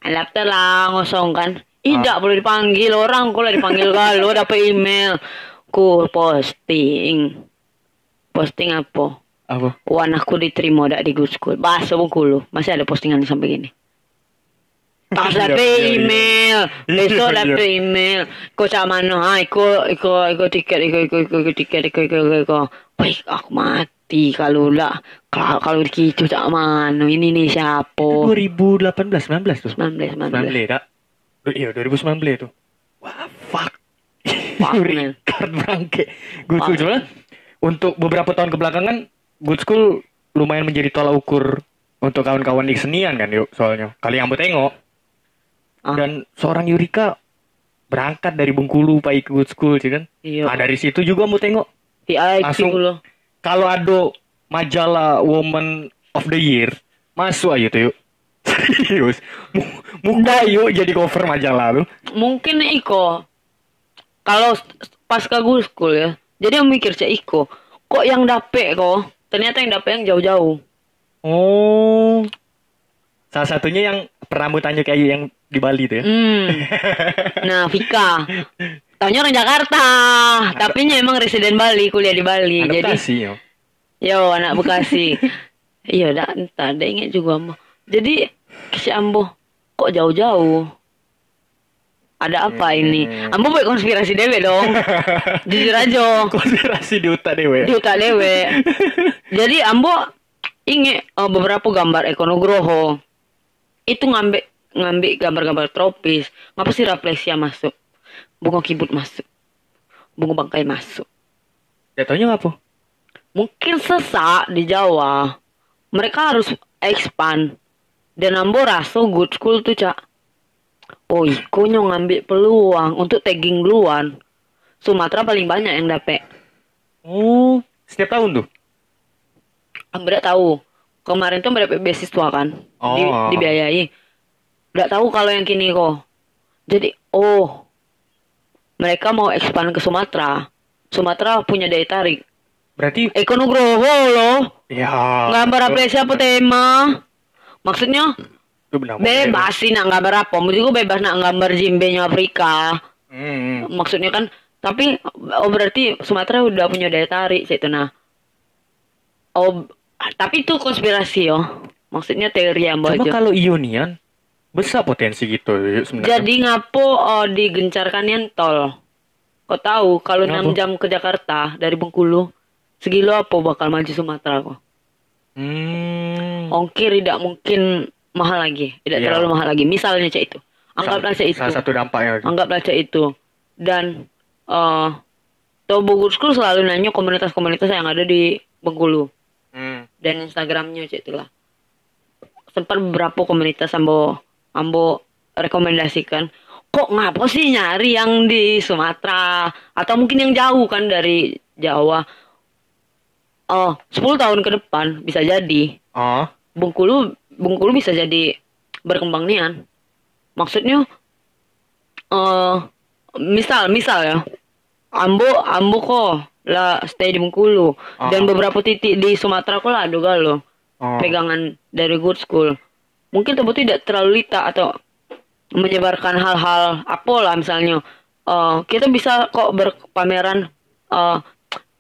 Laptop lah ngosong kan. Tidak boleh dipanggil orang, kau lah dipanggil kalau dapat email. Ku posting. Posting apa? apa Wan aku diterima dak di good school. Bahasa Bengkulu. Masih ada postingan sampai gini. Iya, dapat iya, iya. email, dapat iya. email. Kau cak mana? Ha, iko, iko, iko tiket, iko, iko, iko, iko tiket, iko, iko, iko, iko. Baik, aku mati kalau lah. Kalau kalau gitu cak mana? Ini nih siapa? 2018 19 tuh 19, 19. 19 tak iya 2019 tuh wah fuck Fuck, man. Ricard berangkat good school cuman untuk beberapa tahun kebelakangan good school lumayan menjadi tolak ukur untuk kawan-kawan di kesenian kan yuk soalnya kali yang tengok Ah. dan seorang Yurika berangkat dari Bengkulu pak ke good school sih kan Iya. nah dari situ juga mau tengok VIP Langsung- kalau ada majalah Woman of the Year masuk aja tuh yuk serius Mu- muka yuk jadi cover majalah lu Mungkin Iko. Kalau st- pas ke school ya. Jadi yang mikir cak Iko. Kok yang dapet kok? Ternyata yang dapet yang jauh-jauh. oh salah satunya yang pernah mau tanya kayak yang di Bali tuh ya Hmm. Nah, Vika. Taunya orang Jakarta, tapi nya emang residen Bali, kuliah di Bali. Jadi, adaptasi yo yo anak Bekasi. iya, dah entah, dah ingat juga mah. Jadi, si Ambo kok jauh-jauh? Ada apa ini? Ambo buat konspirasi dewe dong. Jujur aja. konspirasi di utak dewe Di utak dewe. Jadi Ambo inget eh, beberapa gambar Eko Nugroho. Itu ngambil ngambil gambar-gambar tropis. Ngapa sih Rafflesia masuk? Bunga kibut masuk. Bunga bangkai masuk. jatuhnya apa Mungkin sesak di Jawa. Mereka harus expand. Dan Ambo rasa good school tuh, Cak. Oh, Iko nyo ngambil peluang untuk tagging duluan. Sumatera paling banyak yang dapet. oh setiap tahun tuh tidak tahu. Kemarin tuh mendapat beasiswa kan. Di, Oh. dibiayai. Tidak tahu kalau yang kini kok. Jadi, oh. Mereka mau expand ke Sumatera. Sumatera punya daya tarik. berarti Eko Nugroho loh. ya Gambar apresiasi apa tema? Maksudnya itu benar bebas sih nak gambar apa. Menurut gue bebas nak gambar jimbenya Afrika. hmm. Maksudnya kan tapi oh berarti Sumatera udah punya daya tarik situ nah. Oh tapi itu konspirasi yo. Maksudnya teori yang cuma kalau Ionian besar potensi gitu sebenarnya Jadi ngapo oh, digencarkan yang tol. Kau tahu kalau? 6 jam ke Jakarta dari Bengkulu segilo apa bakal maju Sumatera kok. hmm. Ongkir tidak mungkin mahal lagi, tidak Iya. terlalu mahal lagi. Misalnya cak itu, anggaplah cak itu, salah satu dampaknya anggaplah cak itu. Dan eh uh, Bogor School selalu nanya komunitas-komunitas yang ada di Bengkulu. Dan Instagramnya cak itulah. sempat beberapa komunitas ambo ambo rekomendasikan kok ngapa sih nyari yang di Sumatera? Atau mungkin yang jauh kan dari Jawa? Oh 10 tahun ke depan bisa jadi. Oh, Bengkulu Bengkulu bisa jadi berkembang nian maksudnya eh misal misal ya Ambo Ambo kok lah stay di Bengkulu dan Ah. beberapa titik di Sumatera kok lah ada galo oh. pegangan dari good school mungkin tebu tidak terlalu lita atau menyebarkan hal-hal apa lah misalnya eh, kita bisa kok berpameran eh,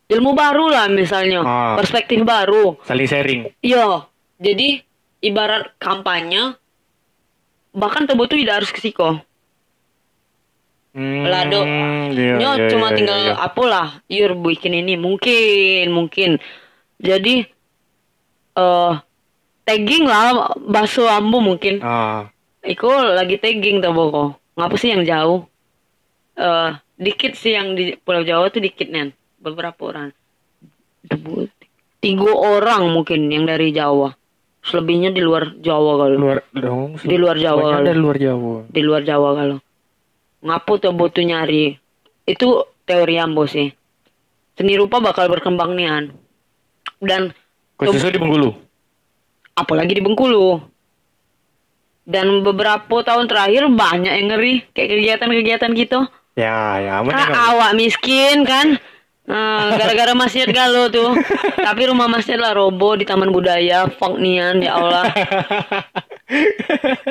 ilmu baru lah misalnya Ah. perspektif baru Saling sharing. Iya, jadi ibarat kampanye bahkan tuh tidak harus ke. Hmm, Lado. iya, Nyo iya, cuma iya, tinggal iya. apalah, yur bikin ini mungkin mungkin. Jadi eh tagging lah bakso ambu mungkin. Ah, Iko lagi tagging tuh boko. Ngapa sih yang jauh? Eh dikit sih yang di Pulau Jawa tuh dikit nen. Beberapa orang. Tiga orang mungkin yang dari Jawa. Selebihnya di luar Jawa kalau. luar dong. Di luar Jawa kali. dari luar Jawa. Di luar Jawa kalau. Ngapu tuh butuh nyari. Itu teori ambo sih. Seni rupa bakal berkembang nian. Dan Khususnya di Bengkulu. apalagi di Bengkulu. Dan beberapa tahun terakhir banyak yang ngeri kayak kegiatan-kegiatan gitu. Ya, ya, kamu. awak miskin kan? Nah, gara-gara masjid galau tuh. Tapi rumah masjid lah robo di Taman Budaya, funk nian ya Allah.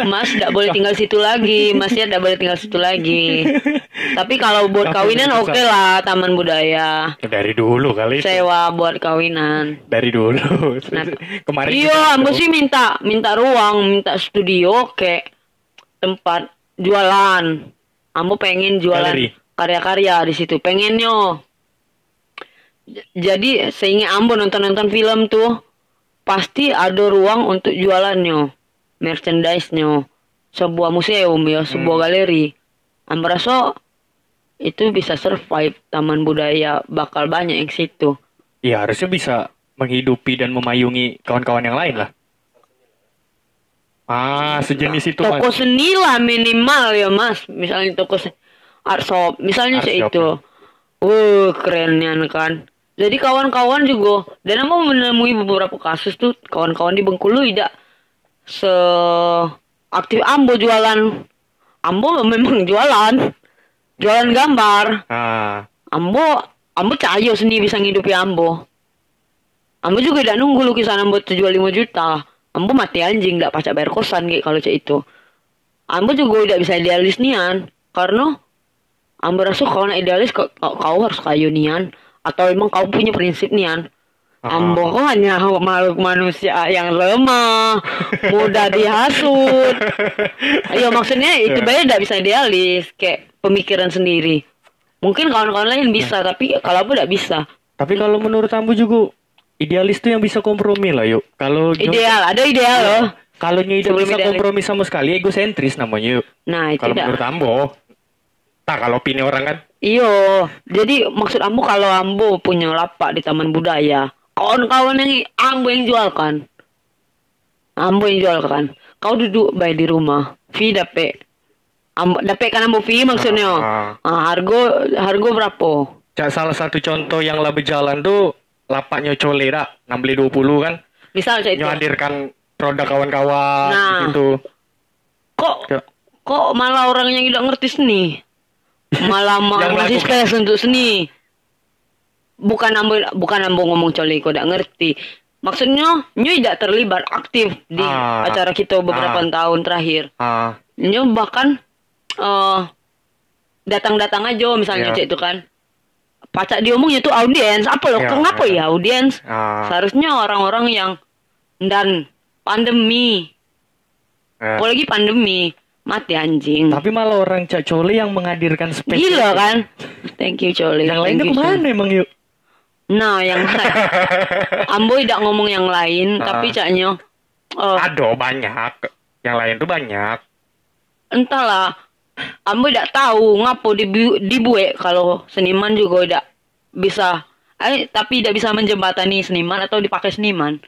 Mas tidak boleh tinggal situ lagi, masjid tidak boleh tinggal situ lagi. Tapi kalau buat kawinan oke lah Taman Budaya. Dari dulu kali itu. Sewa buat kawinan. Dari dulu. Nah, Kemarin Iya, ada. sih minta minta ruang, minta studio kayak tempat jualan. Ambo pengen jualan karya-karya di situ. Pengennya. Jadi sehingga ambo nonton-nonton film tuh pasti ada ruang untuk jualannya, merchandise-nya, sebuah museum ya, sebuah Hmm. galeri. Ambo rasa itu bisa survive taman budaya bakal banyak yang situ. Ya, harusnya bisa menghidupi dan memayungi kawan-kawan yang lain lah. Ah, sejenis itu mas. toko seni lah minimal ya mas misalnya toko art shop misalnya Art shop, itu uh kerennya kan jadi kawan-kawan juga dan aku menemui beberapa kasus tuh kawan-kawan di Bengkulu tidak se aktif ambo jualan. Ambo memang jualan. Jualan gambar. Ah, ambo ambo cayo sendiri bisa ngidupi ambo. Ambo juga tidak nunggu lukisan ambo tujuh lima juta. Ambo mati anjing tidak pacak bayar kosan kayak kalau cek itu. Ambo juga tidak bisa idealis nian karena ambo rasa kalau nak idealis kau, kau, kau harus kayu nian atau emang kau punya prinsip nian Ah. Ambo kok hanya makhluk manusia yang lemah, mudah dihasut. Iya maksudnya itu Ya. bayi tidak bisa idealis, kayak pemikiran sendiri. Mungkin kawan-kawan lain bisa, tapi kalau aku tidak bisa. tapi kalau menurut Ambu juga idealis tuh yang bisa kompromi lah yuk. Kalau Ideal, ada ideal loh. kalau nyi bisa kompromi sama sekali egosentris namanya yuk. Nah itu Kalau menurut Ambo, tak kalau opini orang kan. Iyo, jadi maksud ambo kalau ambo punya lapak di taman budaya, kawan-kawan yang ambo yang jual kan, ambo yang jual kan. Kau duduk baik di rumah, fee dapet, ambo dapet kan ambo fee maksudnya. Ah. Ah, harga harga berapa? Cak salah satu contoh yang lah berjalan tuh lapaknya Cole dak, 6 beli 20 kan. Misal saya itu, Nyadirkan produk kawan-kawan Nah. gitu. kok Ya. kok malah orang yang tidak ngerti seni, ngasih melakukan. space untuk seni. Bukan ambo bukan ambo ngomong coli kok tidak ngerti. Maksudnya, nyu tidak terlibat aktif di Ah. acara kita beberapa Ah. tahun terakhir. Ah, Nyu bahkan eh datang-datang aja misalnya Ya. cek itu kan. Pacak diomongnya tuh audiens. Apa loh? Ya, Kenapa ya. ya audiens? ah, Seharusnya orang-orang yang dan pandemi, eh. apalagi pandemi, mati anjing. Tapi malah orang Cak Cole yang menghadirkan space. Gila kan? Thank you Coli. Yang Coli. ke mana emang yuk? Nah, yang lain. Ambo tidak ngomong yang lain, Ah. tapi caknya oh, Ada banyak. Yang lain tuh banyak. entahlah. Ambo tidak tahu ngapo dibu dibuat kalau seniman juga tidak bisa eh tapi tidak bisa menjembatani seniman atau dipakai seniman.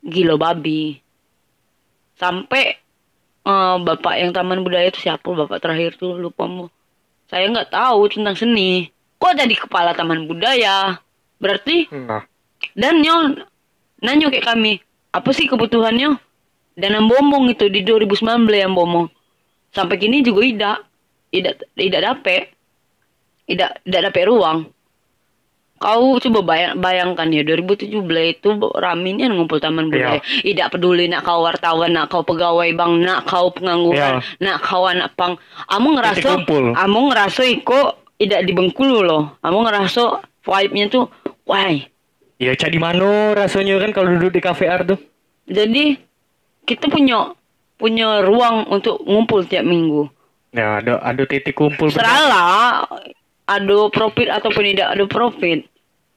Gila babi. sampai eh, bapak yang taman budaya itu siapa? Bapak terakhir tuh lupa mu saya nggak tahu tentang seni. Kok jadi kepala taman budaya? Berarti Nah, dan nyo nanyo kayak kami apa sih kebutuhannya? Dan yang bomong itu di 2019 yang bomong sampai kini juga tidak. Tidak tidak dapet tidak tidak dapet ruang kau coba bayang, bayangkan ya 2017 itu raminnya ngumpul taman budaya tidak peduli nak kau wartawan nak kau pegawai bank nak kau pengangguran nak kau anak pang kamu ngerasa kamu ngerasa iko tidak di Bengkulu loh kamu ngerasa vibe-nya tuh wah ya cak di mana rasanya kan kalau duduk di cafe art tuh. jadi kita punya punya ruang untuk ngumpul tiap minggu. Ya, ada ada titik kumpul. Seralah ada profit ataupun tidak ada profit.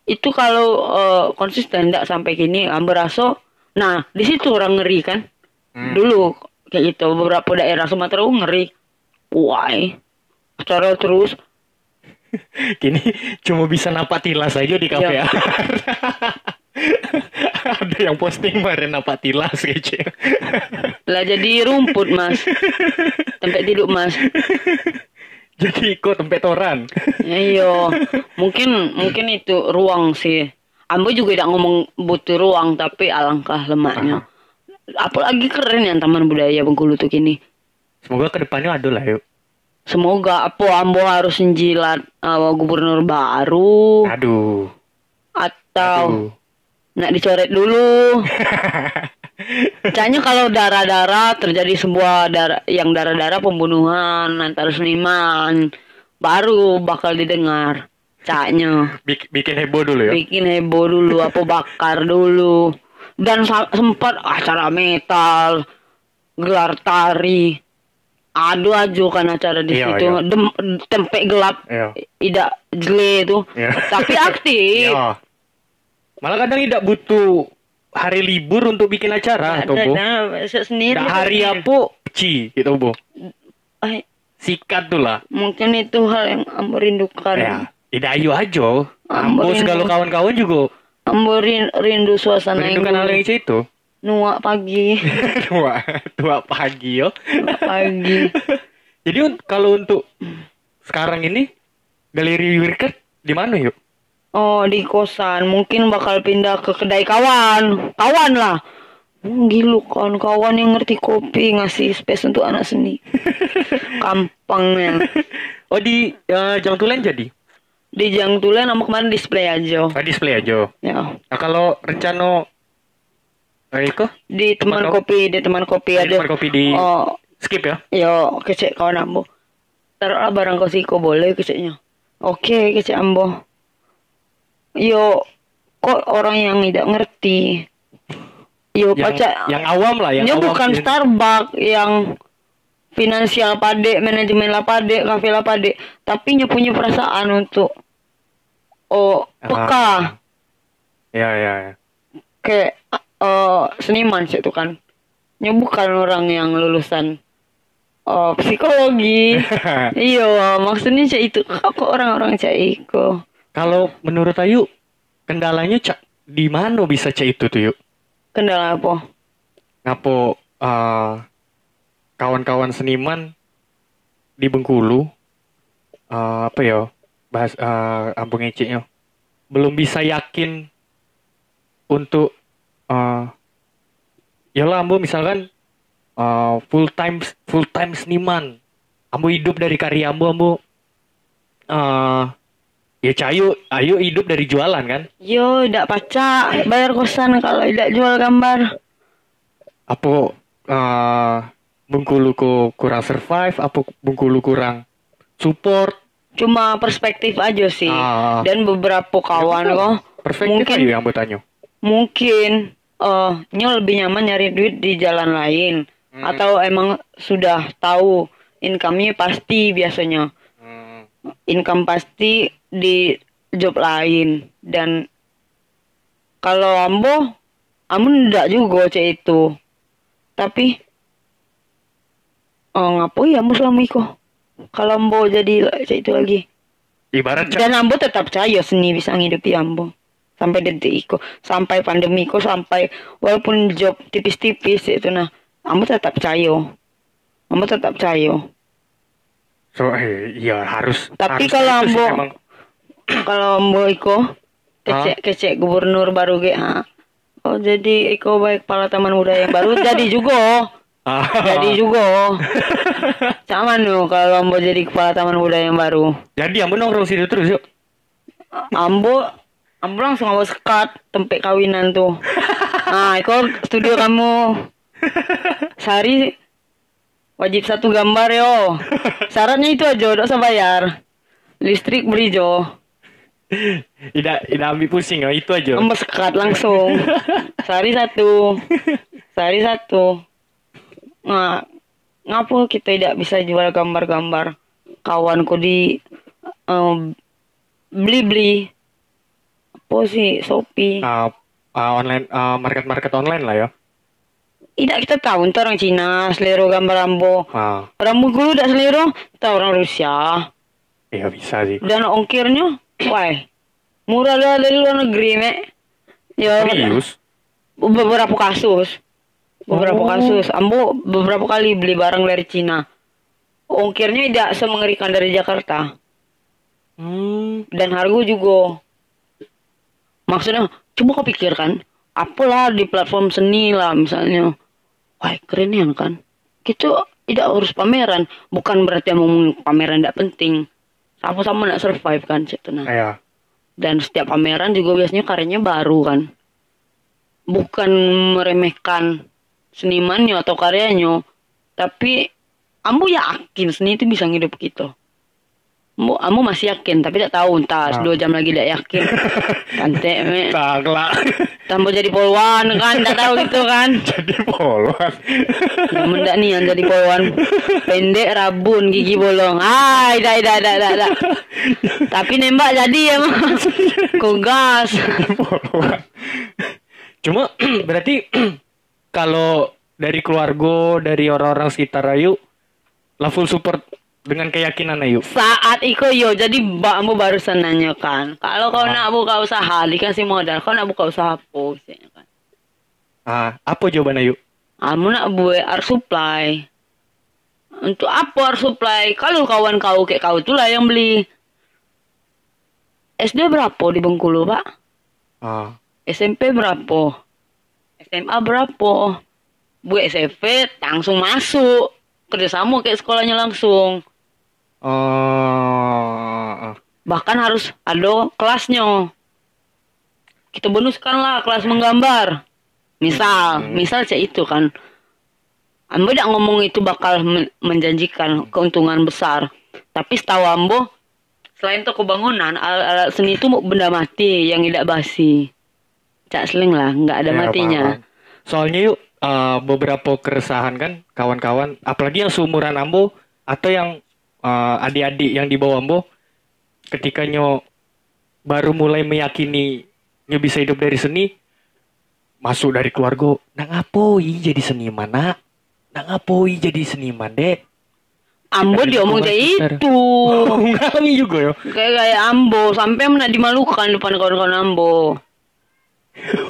Itu kalau eh, konsisten tidak sampai kini ambil rasa. Nah, di situ orang ngeri kan. Hmm. Dulu kayak gitu beberapa daerah Sumatera uh, ngeri. Wah, cara terus Kini cuma bisa napak tilas aja di cafe Ya. ada yang posting kemarin napak tilas kece. lah jadi rumput mas. Tempat tidur mas. Jadi ikut tempat toran. Iya, mungkin mungkin itu ruang sih. Ambo juga tidak ngomong butuh ruang, tapi alangkah lemaknya. Apalagi keren ya Taman Budaya Bengkulu tuh kini. Semoga ke depannya ada lah yuk. Semoga apa Ambo harus menjilat uh, gubernur baru Aduh. atau Aduh. nak dicoret dulu. Kayaknya kalau darah-darah terjadi sebuah darah yang darah-darah pembunuhan antara seniman baru bakal didengar. Caknya. Bik- bikin heboh dulu ya. bikin heboh dulu apa bakar dulu dan sempat acara metal gelar tari ada aja kan acara di Iya, situ iya. Dem- tempe gelap Iya. tidak jele itu Iya. tapi aktif Ya. Malah kadang tidak butuh hari libur untuk bikin acara, atau bu. ada sendiri Nggak hari apa, ci, gitu bu. Sikat tuh lah. mungkin itu hal yang ambo rindukan Ya, tidak ayo aja. Ambo segala kawan-kawan juga ambo rin- rindu suasana yang merindukan hal yang itu. nuak pagi tua, tua pagi yo. nuak pagi Jadi kalau untuk sekarang ini galeri Wirket di mana yuk? Oh di kosan. Mungkin bakal pindah ke kedai kawan. Kawan lah. Hmm, Gilu kawan-kawan yang ngerti kopi ngasih space untuk anak seni. Kampangnya Oh di uh, Jang Tulen jadi? di Jang Tulen nama kemarin display aja. Oh, display aja. ya. Nah kalau rencana eh, Iko? di teman Teman kopi di teman kopi Di ada. teman kopi di- oh. skip ya? yo kecek kawan ambo. Taruhlah barang kau siko boleh keceknya. Oke kecek ambo yo kok orang yang tidak ngerti yo Yang, pacar yang awam lah, yang Dia awam. bukan Starbucks yang finansial pade, manajemen lah pade, kafe lah pade, tapi punya perasaan untuk oh peka Ya ya ya. kayak eh, seniman sih itu kan. Dia bukan orang yang lulusan oh, psikologi. iya, maksudnya cak itu kok orang-orang cak itu. Kalau menurut Ayu kendalanya cak di mana bisa cak itu tuh yuk? Kendala apa? Ngapo eh, kawan-kawan seniman di Bengkulu eh, apa ya bahas uh, ampun ngeceknya belum bisa yakin untuk eh ya lah ambo misalkan eh, full time full time seniman ambo hidup dari karya ambo ambo eh ya cayu ayo hidup dari jualan kan Yo, tidak pacak bayar kosan kalau tidak jual gambar. apa eh Bengkulu ku kurang survive apa Bengkulu kurang support Cuma perspektif aja sih. Ah. Dan beberapa kawan kok perfektif mungkin ayo yang bertanya mungkin eh nyo lebih nyaman nyari duit di jalan lain Hmm. atau emang sudah tahu income-nya pasti biasanya. Income pasti di job lain dan kalau ambo ambo ndak juga cek itu. Tapi oh ngapo ya ambo selama iko. Kalau ambo jadi cek itu lagi. ibarat Dan Ambo tetap percaya seni bisa ngidupi Ambo. Sampai detik iko, sampai pandemi iko, sampai walaupun job tipis-tipis itu nah, ambo tetap cayo. Ambo tetap cayo. So, eh, iya harus. Tapi harus kalau itu ambo-. Kalau ambo iko kecek kecek gubernur baru ge ah. Oh jadi iko baik kepala taman budaya yang baru jadi juga. Ah. Jadi juga. Sama nu kalau ambo jadi kepala taman budaya yang baru. Jadi ambo nongkrong situ terus yuk. Ambo Ambo langsung ambo sekat tempe kawinan tuh. Nah, iko studio kamu. Sehari wajib satu gambar yo. Syaratnya itu aja, udah usah bayar. Listrik beli jo. Tidak, tidak ambil pusing ya, itu aja. Ambo sekat langsung. Sehari satu. Sehari satu. Nah, ngapa kita tidak bisa jual gambar-gambar kawanku di em, beli-beli apa sih Shopee Ah, ah, online, ah, market-market online lah ya. tidak kita tahu entah orang Cina selero gambar ambo Ah, orang Bengkulu tidak selero kita orang Rusia iya bisa sih. dan ongkirnya wah murah lah dari luar negeri mek ya Serius? beberapa kasus. Beberapa Oh. kasus. Ambo beberapa kali beli barang dari Cina. Ongkirnya tidak semengerikan dari Jakarta. Hmm. dan harga juga. Maksudnya coba kau pikirkan apalah di platform seni lah misalnya. Wah keren ya kan? Kita tidak harus pameran. Bukan berarti mau pameran tidak penting sama-sama nak survive kan cik tuh, nah. Ya. dan setiap pameran juga biasanya karyanya baru kan bukan meremehkan senimannya atau karyanya tapi ambo yakin seni itu bisa ngidup kita Ambo, ambo masih yakin tapi tidak tahu entah Ah. dua jam lagi tidak yakin Tante me Taklah. tambah jadi polwan kan tidak tahu gitu kan Jadi poluan. ya mendak nih yang jadi polwan pendek rabun gigi bolong ah ida ida ida ida, ida. tapi nembak jadi ya mah kogas. Cuma berarti kalau dari keluarga, dari orang-orang sekitar Ayu, lah full support dengan keyakinan Ayu. saat iko yo. Jadi mbakmu barusan nanya kan kalau kau Ah. nak buka usaha dikasih modal kau nak buka usaha apa? Maksudnya kan. Ah, apa jawaban Ayu? kamu nak buat air supply. Untuk apa air supply? Kalau kawan kau kayak kau tuh lah yang beli. SD berapa di Bengkulu pak? Ah, SMP berapa? SMA berapa? Buat SV langsung masuk. Kerjasama kayak sekolahnya langsung oh, bahkan harus ada kelasnya. Kita bonuskanlah kelas menggambar. Misal misal cek itu kan. Ambo tidak ngomong itu bakal men- menjanjikan keuntungan besar. Tapi setahu Ambo selain toko bangunan alat-alat seni itu benda mati yang tidak basi. Cak seling lah nggak ada ya, matinya. paham. Soalnya yuk eh, beberapa keresahan kan kawan-kawan, apalagi yang seumuran Ambo atau yang eh, adik-adik yang di bawah Ambo, ketika nyo baru mulai meyakini nyo bisa hidup dari seni, masuk dari keluarga, nak ngapoi jadi seniman nak, nak ngapoi jadi seniman dek. Ambo diomong lingkungan kayak itu Ngalami juga ya. kayak kayak Ambo sampai menak dimalukan depan kawan-kawan Ambo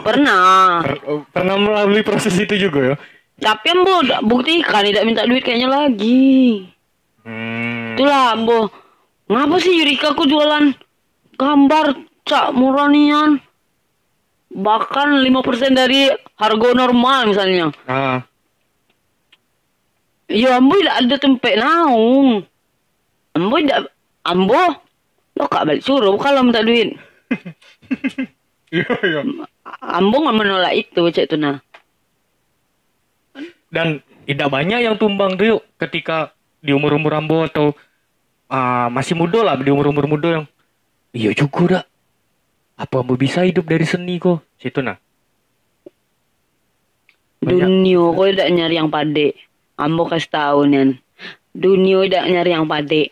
pernah Per- pernah melalui proses itu juga ya. Tapi Ambo buktikan tidak minta duit kayaknya lagi. Hmm. Itulah Ambo. Ngapa sih Yurika aku jualan gambar cak murah nian? Bahkan 5% dari harga normal misalnya. Ah, Ya Ambo tidak ada tempe naung. Ambo tidak Ambo lo kak balik suruh kalau minta duit. iya iya. Ambo nggak menolak itu cek tuh nah. dan tidak banyak yang tumbang tuh yuk ketika di umur umur ambo atau ah, masih muda lah di umur umur muda yang iya juga dah apa ambo bisa hidup dari seni kok situ nah Banyak. Dunia kau tidak nyari yang pade. Ambo kasih tahu nian. Dunia tidak nyari yang pade.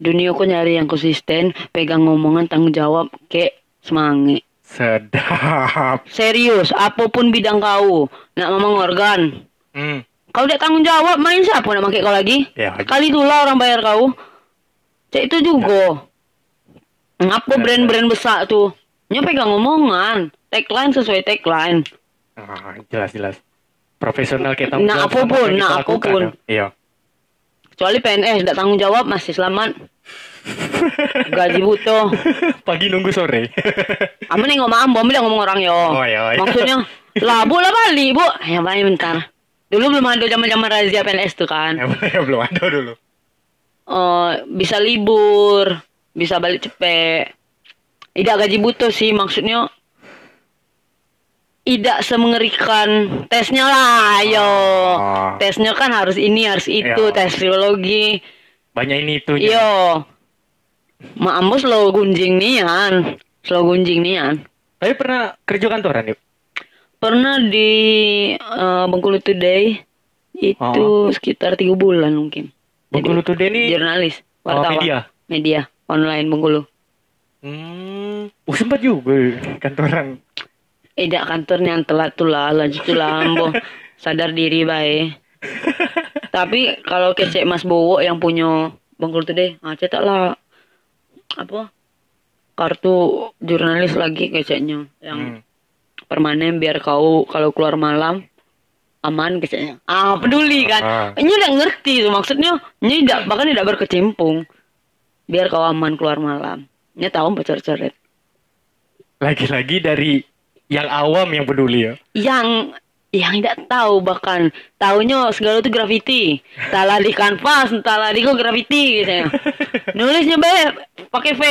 Dunia kau nyari yang konsisten, pegang ngomongan tanggung jawab, kek semangat. sedap Serius, apa pun bidang kau, nak mamang organ. hmm. Kau tidak tanggung jawab, main siapa nak pakai kau lagi? ya Kali itulah orang bayar kau. Cek itu juga. Ngapa Ya, brand-brand besar tuh? Nya pegang ngomongan. Tagline sesuai tagline. ah, jelas jelas profesional tanggung Nah, apa pun, nah, kita apa pun. ya. Iya. Kecuali PNS tidak tanggung jawab masih selamat. Gaji butuh. Pagi nunggu sore. Aman nih ngomong ambo, ambil ngomong orang yo. Oh, iya, iya. Maksudnya, lah bu lah balik bu. Ya balik bentar. Dulu belum ada zaman zaman razia PNS tuh kan. ya, belum ada dulu. Eh, bisa libur, bisa balik cepet. Tidak gaji butuh sih maksudnya. Tidak semengerikan tesnya lah, yo. Ah. Tesnya kan harus ini, harus itu, Iya. tes psikologi. Banyak ini itu. Yo. Ma ambo slow gunjing nian. Slow gunjing nian. Tapi pernah kerja kantoran yuk? Pernah di eh, Bengkulu Today itu Oh. sekitar tiga bulan mungkin. Bengkulu Jadi, Today ini jurnalis, Oh, wartawan. media? Media online Bengkulu. Hmm, oh sempat juga kantoran. Tidak kantornya yang telat tuh lah, lanjut tuh lah ambo. Sadar diri baik. Tapi kalau kecek Mas Bowo yang punya Bengkulu Today, ah cetak lah apa kartu jurnalis lagi keceknya yang Hmm. Permanen biar kau kalau keluar malam aman keceknya. Ah peduli kan? Ah. Ini udah ngerti tuh maksudnya. Ini tidak bahkan tidak berkecimpung. Biar kau aman keluar malam. Ini tahu bocor-coret. Lagi-lagi dari yang awam yang peduli ya. yang yang tidak tahu bahkan tahunya segala itu graffiti entahlah di kanvas entahlah di kok graffiti gitu ya. nulisnya be pakai V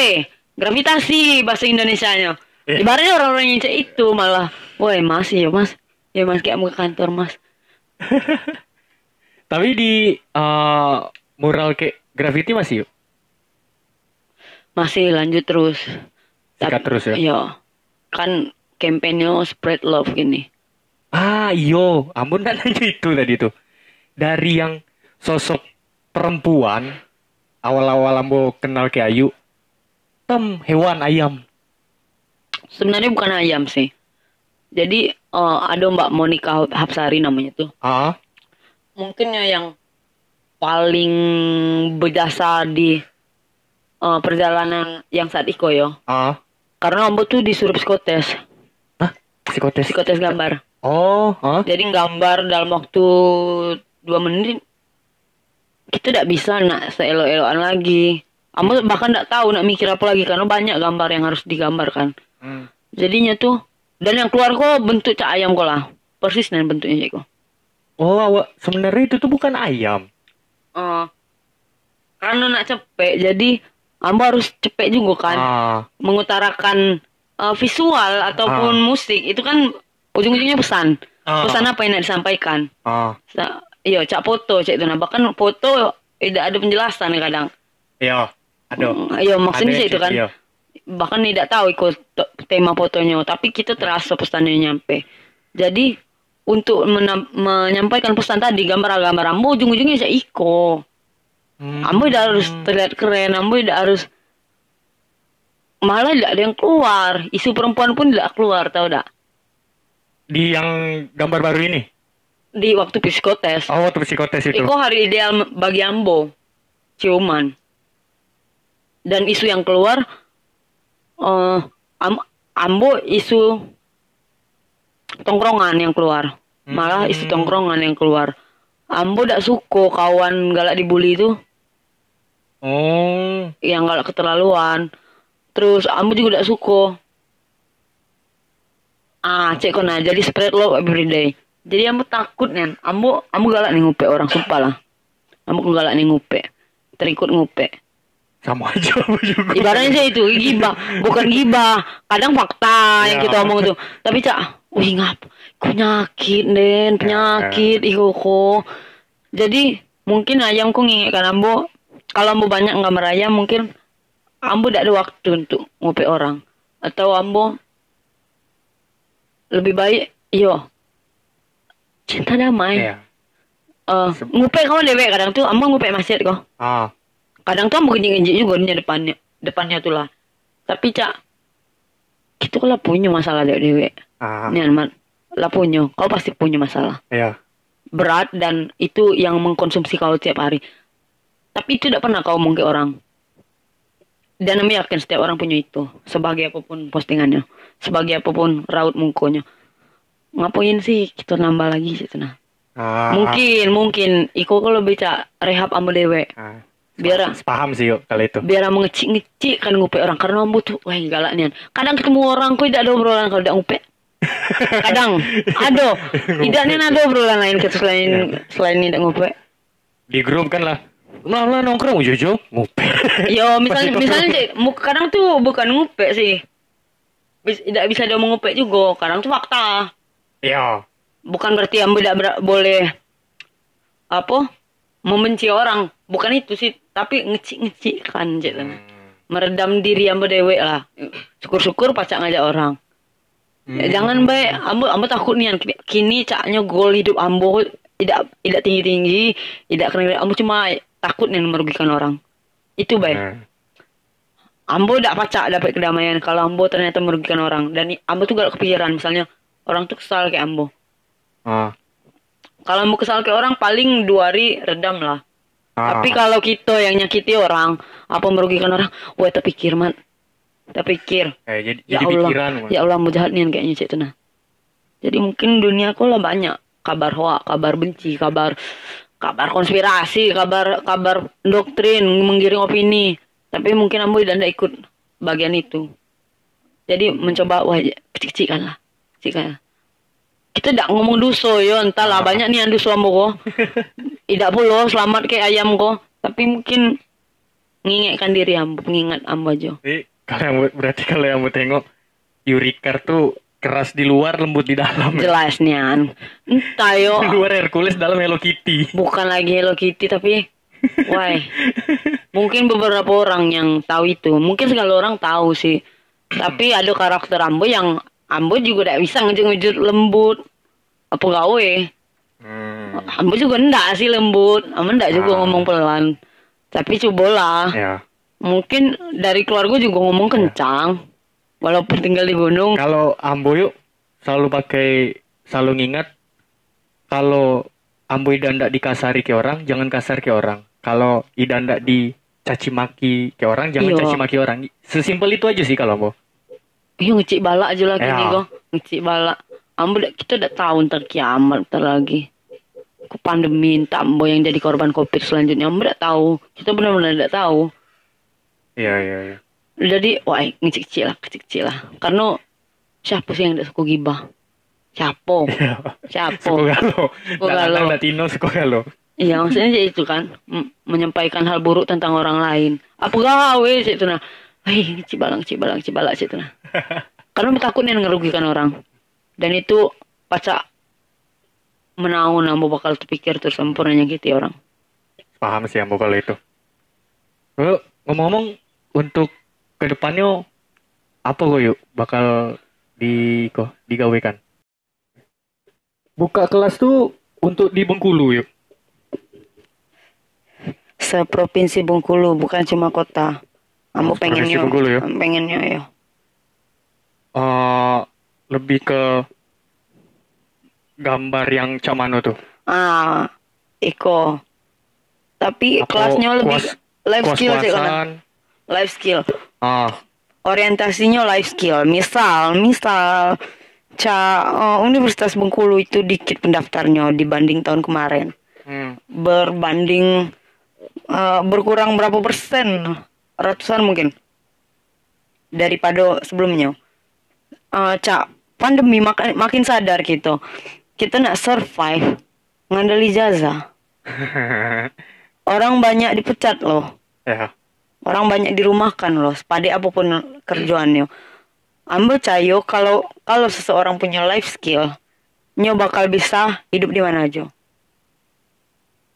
gravitasi bahasa Indonesianya Eh. ibaratnya orang-orang yang cek itu malah woi mas ya mas ya mas kayak mau ke kantor mas Tapi di eh, mural kayak graffiti masih yuk? masih lanjut terus Sikat terus ya? iya kan kampanye spread love gini Ah iyo, ampun nanya itu tadi tuh. Dari yang sosok perempuan, awal-awal ambo kenal ke Ayu, tem hewan ayam. Sebenarnya bukan ayam sih jadi eh, ada Mbak Monica Hapsari namanya tuh Ah, mungkin ya yang paling berjasa di eh, perjalanan yang saat Iko ya. ah, Karena Ambo tuh disuruh psikotes, Hah? Psikotes. psikotes gambar. Oh, ah, Jadi gambar dalam waktu dua menit kita tidak bisa nak seelo-eloan lagi. Ambo bahkan tidak tahu nak mikir apa lagi karena banyak gambar yang harus digambarkan. Hmm. Jadinya tuh dan yang keluar kok bentuk cak ayam kok lah. Persis dengan bentuknya kok. Oh, awak sebenarnya itu tuh bukan ayam. Eh, karena nak cepet jadi Ambo harus cepet juga kan. Ah, mengutarakan uh, visual ataupun Ah. musik itu kan ujung-ujungnya pesan. Ah. Pesan apa yang nak disampaikan? ah, Sa- Iya, cak foto cak itu nah bahkan foto tidak ada penjelasan kadang. iya, ada. Mm, Iya, maksudnya itu kan. iya. Bahkan tidak tahu ikut tema fotonya, tapi kita terasa pesannya nyampe. Jadi untuk menyampaikan pesan tadi gambar-gambar ambo ujung-ujungnya cak iko. Hmm. Ambo tidak harus terlihat keren, Ambo tidak harus malah tidak ada yang keluar. Isu perempuan pun tidak keluar, tahu tak? Di yang gambar baru ini. Di waktu psikotes. Oh, waktu psikotes itu. Iko hari ideal bagi Ambo. Ciuman. Dan isu yang keluar eh Am- Ambo isu tongkrongan yang keluar. Malah isu Hmm. tongkrongan yang keluar. Ambo tidak suka kawan galak dibully itu Oh, yang galak keterlaluan. Terus Ambo juga tidak suka. Ah, cek kona jadi spread love everyday. Jadi Ambo takut nih. Ambo Ambo galak nih ngupe orang sumpah lah. Ambo galak nih ngupe. Terikut ngupe. Sama aja juga. Ibaratnya sih itu gibah, bukan gibah. Kadang fakta yang Ya. kita omong itu. Tapi cak, wih ngap, penyakit den, penyakit iko ko. Jadi mungkin ayam ku ngingetkan ambo. Kalau ambo banyak gambar ayam mungkin ambo tidak ada waktu untuk ngopi orang. Atau ambo lebih baik, yo cinta damai. Iya. Eh, ngupe kamu dewek kadang tuh ambo ngupe masjid kok. Ah, Kadang tuh mau genjik-genjik juga nih depannya. Depannya tuh lah. Tapi cak, kita lah punya masalah dewe-dewe. ah, Nih lah punya. Kau pasti punya masalah. iya. Berat dan itu yang mengkonsumsi kau tiap hari. Tapi itu tidak pernah kau omong ke orang. Dan kami yakin setiap orang punya itu. Sebagai apa pun postingannya. Sebagai apa pun raut mukonya. ngapain sih kita nambah lagi situ nah. Ah, Mungkin mungkin iko kalau bisa rehab ambo dewe. ah. Biar paham sih yuk kalau itu. biar mengecik-ngecik kan ngupe orang karena ambo tuh wah galak nian. Kadang ketemu orang kok tidak ada obrolan kalau tidak ngupe. Kadang ada. Tidak nian ada obrolan lain kita selain selain tidak ngupe. Di grup kan lah. Nah, lah nongkrong Jojo ngupe. Yo misalnya misalnya mu- kadang tuh bukan ngupe sih. Bis, tidak bisa dia mengupe juga. Kadang tuh fakta. Iya. Bukan berarti ambo tidak boleh apa membenci orang. Bukan itu sih, tapi ngecik-ngecik kan cik. Meredam diri ambo dewe lah. Syukur-syukur pacak ngajak orang. Ya, jangan baik ambo ambo takut nih kini caknya gol hidup ambo. Tidak tidak tinggi tinggi tidak keren ambo cuma takut nih merugikan orang. Itu baik Nah, ambo tidak pacak dapat kedamaian kalau ambo ternyata merugikan orang. Dan ambo tuh gak kepikiran. Misalnya orang tuh kesal kayak ambo. Ah. kalau ambo kesal ke orang paling dua hari redam lah Ah. tapi kalau kita yang nyakiti orang apa merugikan orang? Wah terpikir man terpikir Eh, jadi ya jadi Allah. pikiran. Man. ya Allah nih kayaknya cik nah jadi mungkin dunia aku lah banyak. Kabar hoak kabar benci kabar kabar konspirasi kabar kabar doktrin menggiring opini. Tapi mungkin ambo tidak ikut bagian itu. Jadi mencoba wah kecil-kecil lah. Kecil kita tidak ngomong duso yo. Entahlah banyak nih yang duso ambo tidak pula selamat kayak ayam kok tapi mungkin mengingatkan diri ambo pengingat ambo aja. Jadi kalau yang berarti kalau yang mau tengok Yurikar tuh keras di luar lembut di dalam. jelas nian entah yo. Di luar Hercules dalam Hello Kitty. bukan lagi Hello Kitty tapi why? Mungkin beberapa orang yang tahu itu. Mungkin segala orang tahu sih. Tapi ada karakter Ambo yang Ambo juga tidak bisa ngejut-ngejut lembut apa gawe Hmm. Ambo juga ndak sih lembut Ambo ndak juga Ah. ngomong pelan tapi cobalah Ya. mungkin dari keluarga juga ngomong kencang walaupun tinggal di gunung Kalau Ambo yuk selalu pakai selalu ngingat kalau Ambo Ida ndak dikasari ke orang, jangan kasar ke orang. Kalau Ida ndak dicaci maki ke orang, jangan Iya. caci maki orang. Sesimpel itu aja sih kalau Ambo. Iya ngecik balak aja lagi Ya. nih kok. Ngecik balak. Ambo kita udah tahu ntar kiamat ntar lagi. Ke pandemi entah ambo yang jadi korban covid selanjutnya. Ambo udah tahu. Kita benar-benar udah tahu. Iya iya iya. Jadi wah ngecik-ngecik lah, kecil-kecil lah. Karena siapa sih yang tidak suka gibah? Siapa? Siapa? Suko galo. Suko galo. Datang Latino suko galo. Iya maksudnya itu kan menyampaikan hal buruk tentang orang lain. Apa gawe sih itu nah? Hei, cibalang, cibalang, cibalak sih itu nah. Karena takutnya ngerugikan orang. Dan itu pacak menaun ambo bakal terpikir terus sempurna nyakiti orang. Paham sih Ambo kalau itu. Lalu ngomong-ngomong untuk ke depannya apa kok yuk bakal di kok digawekan? Buka kelas tuh untuk di Bengkulu yuk. Seprovinsi Bengkulu bukan cuma kota. Ambo pengen Provinsi yo, Bengkulu ya? pengen yo yo. Eh, lebih ke gambar yang cak mana tuh? Ah, Iko. Tapi Apa kelasnya lebih kuas- life skill sih kan. Life skill. Ah, orientasinya life skill. Misal, misal, ca eh, Universitas Bengkulu itu dikit pendaftarnya dibanding tahun kemarin. hmm, Berbanding eh, berkurang berapa persen? Ratusan mungkin daripada sebelumnya. Eh, ca pandemi mak- makin sadar gitu. Kita nak survive ngandali jasa. Orang banyak dipecat loh. ya, Orang banyak dirumahkan loh, sepade apa pun kerjaannya. Ambil cayo kalau kalau seseorang punya life skill, nyo bakal bisa hidup di mana aja.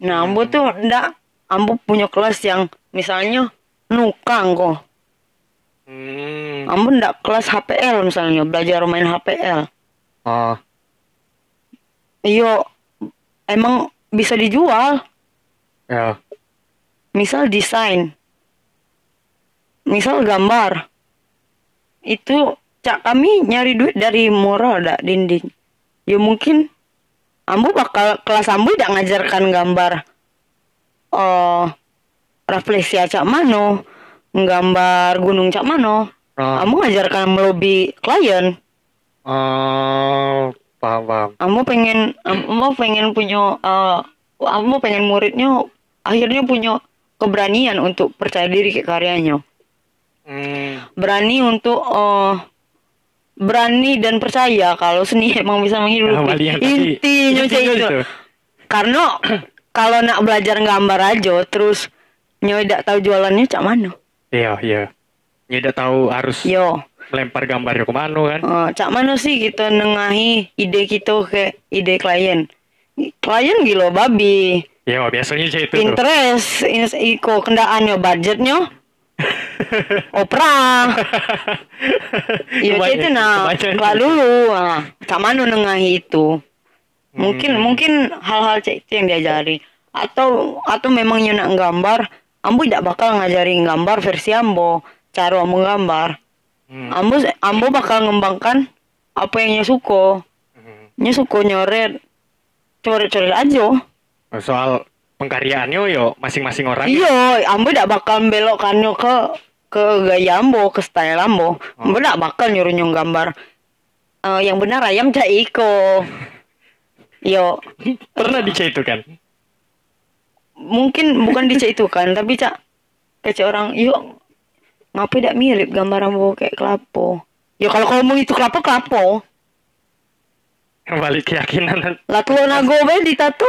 Nah, ambo tuh ndak, ambo punya kelas yang misalnya nukang kok. hmm, Ambo ndak kelas HPL misalnya, belajar main HPL. ah, Iyo, emang bisa dijual. ya, misal desain. Misal gambar. Itu cak kami nyari duit dari murah dak dinding. Ya mungkin ambu bakal kelas ambu tidak ngajarkan gambar. Oh refleksi cak mano nggambar gunung cak mano ah, ambu ngajarkan melobi klien ah, paham paham Ambo pengen Ambo pengen punya eh Ambo pengen muridnya akhirnya punya keberanian untuk percaya diri ke karyanya. hmm. Berani untuk eh berani dan percaya kalau seni emang bisa Nah, menghidupi. Tadi- Intinya intinya gitu. itu. Karena kalau nak belajar gambar aja terus nyo tidak tahu jualannya cak mana. iya iya ya udah tahu harus Yo, melempar gambarnya ke mana kan eh, cak mana sih kita nengahi ide kita ke ide klien. Klien gila babi. ya biasanya sih itu tuh Pinterest, ins- iko kendaannya budgetnya, opera. Iya itu nah, dulu. Nah, cak mana nengahi itu. Mungkin mungkin hal-hal itu yang diajari. Atau atau memang nak gambar, ambo tidak bakal ngajarin gambar versi ambo, cara menggambar. Hmm. Ambo ambo bakal ngembangkan apa yang nyo suko. Hmm. Nyo suko nyoret, coret-coret aja. soal pengkaryaannya yo masing-masing orang Iya, ambo tidak bakal belokkannya ke ke gaya ambo, ke style ambo. Ambo tidak bakal nyuruh nyong gambar. Eh, yang benar ayam cak iko. Yo, pernah dica itu kan mungkin bukan dicak itu kan, tapi cak kayak orang, yuk ngapa tidak mirip gambar ambo kayak kelapo. Yo kalau kamu mau itu kelapo kelapo. balik keyakinan Lah tuh nago be ditato.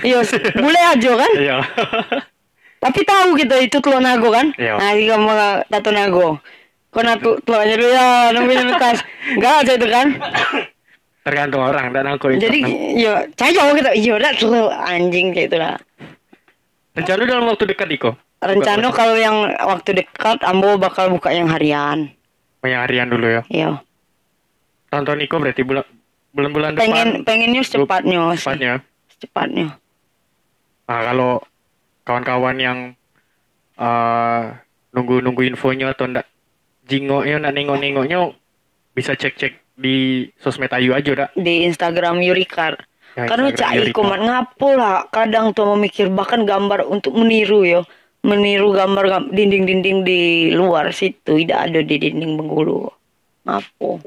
Yo, boleh aja kan? iya Tapi tahu gitu itu telur nago kan? Iya. Nah, jika mau tato nago. Kau nato telurnya dulu ya, nungguin netas. Enggak aja itu kan? Tergantung orang dan aku itu Jadi, yo, saya gitu. Yo, udah telur anjing kayak itu lah. rencana dalam waktu dekat Iko Rencana kalau yang waktu dekat, Ambo bakal buka yang harian. banyak harian dulu ya Yo, tonton Iko berarti bulan bulan-bulan depan pengen pengennya secepatnya, sih. cepatnya secepatnya. nah kalau kawan-kawan yang eh, nunggu-nunggu infonya atau ndak jingoknya ndak nengok-nengoknya bisa cek-cek di sosmed Ayu aja dak Di Instagram Yurikar. Ya, Karena cai kumat ngapo lah. Kadang tuh memikir bahkan gambar untuk meniru yo. Meniru gambar gam- dinding-dinding di luar situ tidak ada di dinding Bengkulu. Ngapo?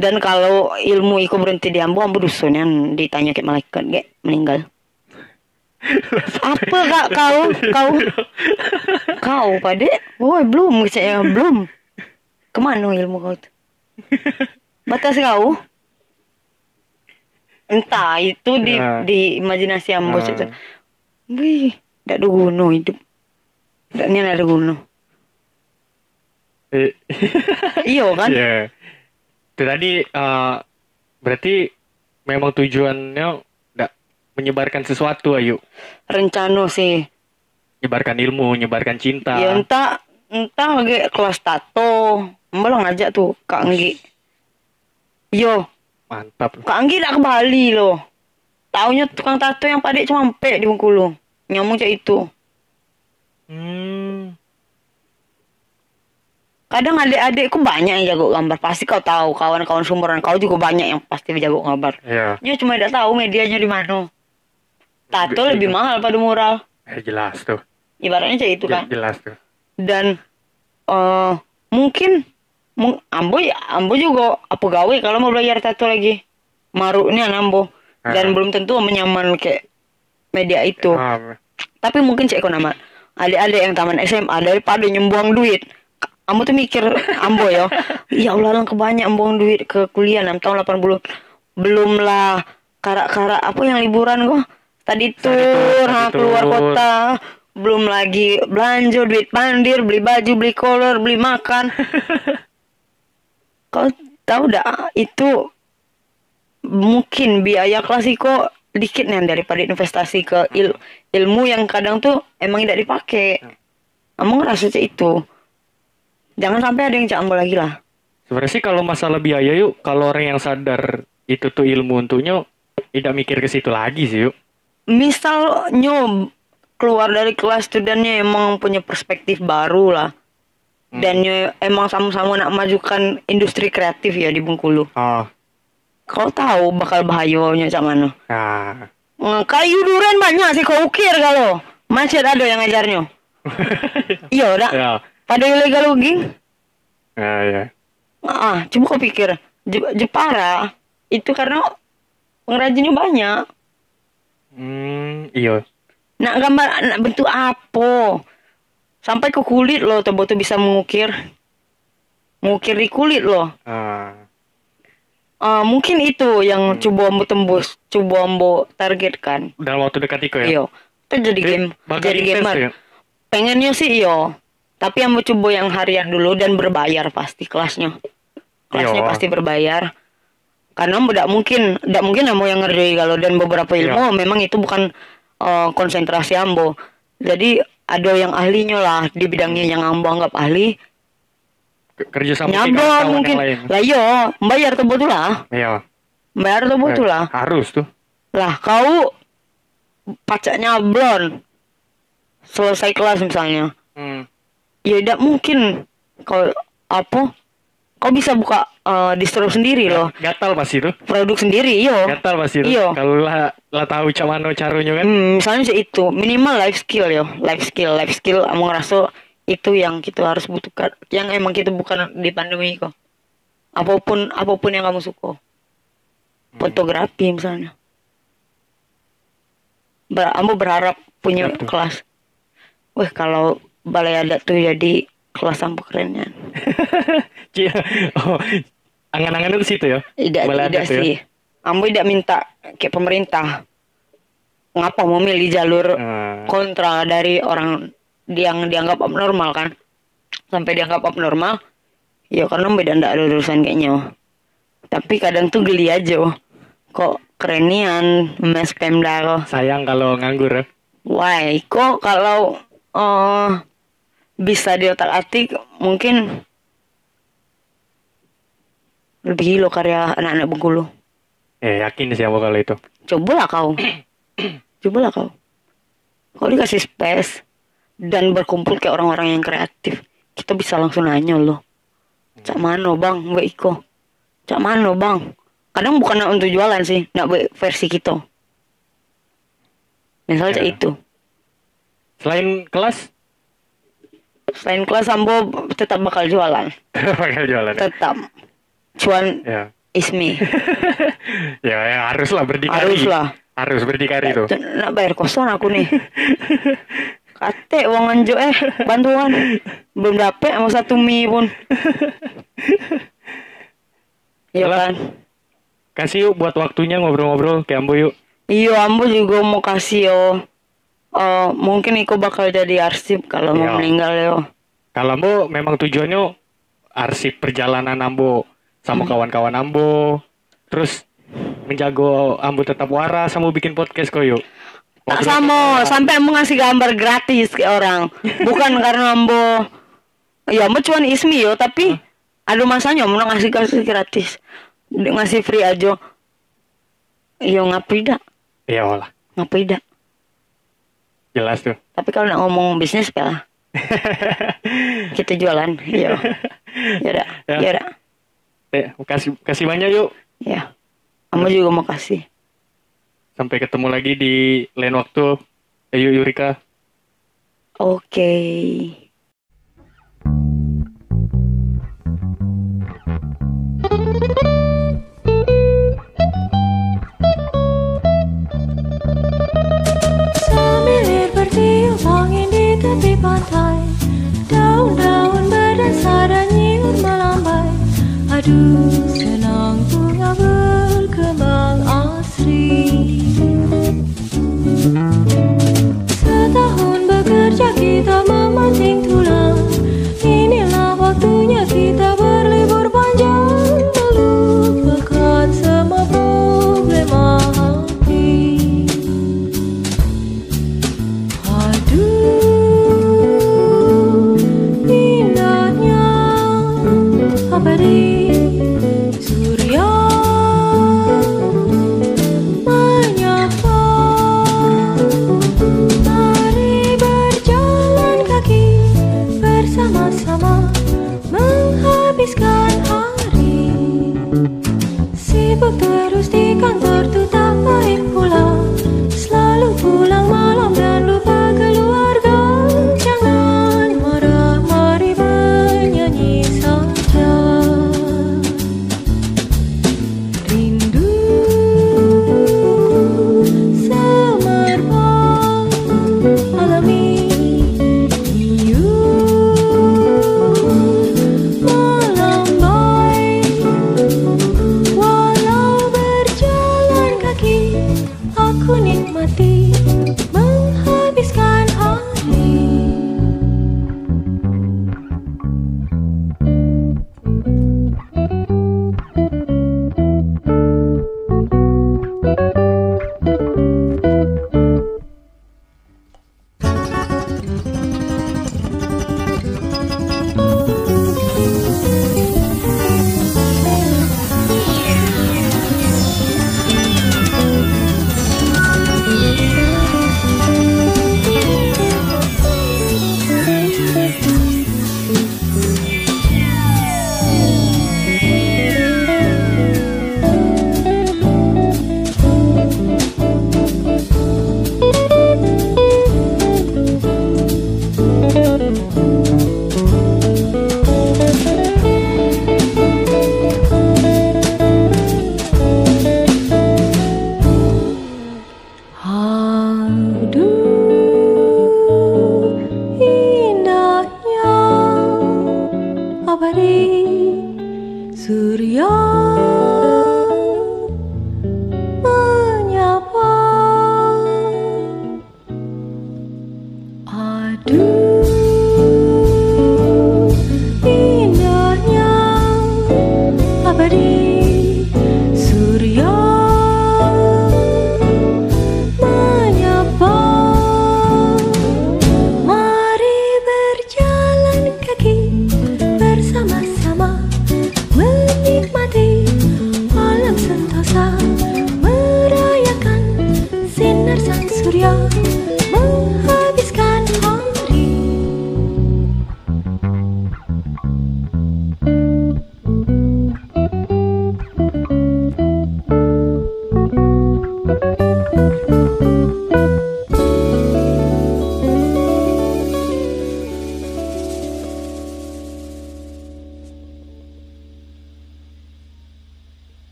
Dan kalau ilmu iku berhenti di ambo, ambo dusun yang ditanya ke malaikat, ge meninggal. Apa kak kau? Kau? Kau pada? Woi belum saya belum. Ke mana ilmu kau itu? Batas kau? Entah itu di Ya. di imajinasi ambo Ah. itu. Wih, tidak ada guna hidup. Tidak ini ada guna. Eh, Iya kan? Iya. Itu tadi eh, berarti memang tujuannya ndak menyebarkan sesuatu Ayu Rencana sih. menyebarkan ilmu menyebarkan cinta Ya entah entah lagi kelas tato. Mbak ngajak tuh Kak Anggi. Yo, mantap Kak Anggi nak ke Bali loh. Taunya tukang tato yang padik cuma empek di Bengkulu. Nyamuk cak itu. hmm. Kadang adik-adikku banyak yang jago gambar. Pasti kau tahu kawan-kawan sumuran kau juga banyak yang pasti jago gambar. ya Dia cuma tidak tahu medianya di mana. Tato lebih mahal pada mural. eh, jelas tuh Ibaratnya kayak itu kan. jelas tuh Dan eh mungkin mung- ambo ya ambo juga apa gawe kalau mau belajar tato lagi. Maruknya ambo dan Ah. belum tentu menyaman kayak media itu. Ah, Tapi mungkin cek nama adik-adik yang taman SMA daripada nyembuang duit. Ambo tuh mikir ambo ya. Ya Allah lang kebanyak buang duit ke kuliah 6 tahun 80. Belum lah karak-karak apa yang liburan kok. Tadi tur, study keluar kota. Belum lagi belanja duit pandir, beli baju, beli kolor, beli makan. Kau tahu dah itu mungkin biaya klasiko dikit nih daripada investasi ke il- ilmu yang kadang tuh emang tidak dipakai. Emang ngerasa cek itu. Jangan sampai ada yang ambo lagi lah. sebenarnya sih kalau masalah biaya yuk kalau orang yang sadar itu tuh ilmu untuknya tidak mikir ke situ lagi sih yuk Misal nyo keluar dari kelas nyo emang punya perspektif baru lah. Dan nyo emang sama-sama nak majukan industri kreatif ya di Bengkulu. ah Kau tahu bakal bahayanya cak mana? nah Hmm, Kayu durian banyak sih kau ukir kalau. Masih ada yang ngajarnya. Iya, udah. ya Pada ilegal logging. ya ya Ah, coba kau pikir, Je- Jepara itu karena pengrajinnya banyak. Hmm, iya. Nak gambar nak bentuk apa? Sampai ke kulit loh, tuh tuh bisa mengukir. Mengukir di kulit loh. Ah, Ah, mungkin itu yang coba ambo tembus, coba ambo targetkan. dalam waktu dekat itu ya. Iyo. Itu jadi game, jadi gamer. ya? Pengennya sih iyo. Tapi ambo coba yang harian dulu dan berbayar pasti kelasnya. Kelasnya Iyo. pasti berbayar. Karena ambo tidak mungkin, tidak mungkin ambo yang ngerjain kalau dan beberapa ilmu memang itu bukan eh, konsentrasi ambo. Jadi ada yang ahlinya lah di bidangnya yang ambo anggap ahli. Ke- Kerja sama mungkin. yang lain. Lah iyo, bayar tuh betul lah. Iya. Bayar tuh betul lah. Harus tuh. Lah kau pacarnya blon selesai kelas misalnya. Hmm. Ya tidak mungkin kau apa? Kau bisa buka eh, distro sendiri loh, Gatal pasti tuh. produk sendiri yo. Gatal pasti tuh. Iya. Kalau lah lah tahu cak mana caranya kan. Hmm, misalnya sih itu minimal life skill yo, life skill, life skill. Kamu ngerasa itu yang kita harus butuhkan, yang emang kita bukan di pandemi kok. Apa pun apa pun yang kamu suka, fotografi misalnya. Ber, kamu berharap punya Betul. kelas. Wah kalau balai adat tuh jadi kelas sampo kerennya. Oh, angan-angan itu situ ya. Tidak, Balai tidak ya? sih. Ambo tidak minta kayak pemerintah. Ngapa memilih jalur Ah. kontra dari orang yang dianggap abnormal kan? Sampai dianggap abnormal, ya karena beda ndak ada urusan kayaknya. Tapi kadang tuh geli aja. Kok kerenian mes pemda. Sayang kalau nganggur ya. Why? Kok kalau eh bisa di otak atik mungkin lebih lo karya anak-anak Bengkulu. Eh, yakin sih aku kalau itu. Cobalah kau. Cobalah kau. Kau dikasih space dan berkumpul kayak orang-orang yang kreatif. Kita bisa langsung nanya loh. Cak mana bang, Mbak Iko? Cak mana bang? Kadang bukan untuk jualan sih, nak buat versi kita. Misalnya Ya. itu. Selain kelas, Selain kelas Ambo tetap bakal jualan. bakal jualan. ya? Tetap. Cuan Ya. ismi. ya, ya harus lah berdikari. Harus lah. Harus berdikari tuh. Tuh, Nak bayar kosan aku nih. Kate uang anjo eh bantuan belum dapet sama satu mie pun. Iya kan. Kasih yuk buat waktunya ngobrol-ngobrol kayak Ambo yuk. Iya ambo juga mau kasih yo. Eh mungkin Iko bakal jadi arsip kalau Iya. mau meninggal yo. Kalau Ambo memang tujuannya arsip perjalanan Ambo sama Hmm. kawan-kawan Ambo. Terus menjago Ambo tetap waras sama bikin podcast kok yuk. Tak sama, sampai ambo ngasih gambar gratis ke orang. Bukan karena ambo ya ambo cuman ismi yo, tapi ada masanya mau ngasih kasih gratis. Ngasih free aja. Yo ngapain dak? Iya lah, Ngapain dak? Jelas tuh. Tapi kalau nak ngomong bisnis kalah. Kita jualan. Iya. Ya dak. Ya. Ya. Eh, kasih kasih banyak yuk. Ya. Ambo juga mau kasih. Sampai ketemu lagi di lain waktu. Ayo Yurika. Oke. Aduh senang bunga berkembang asri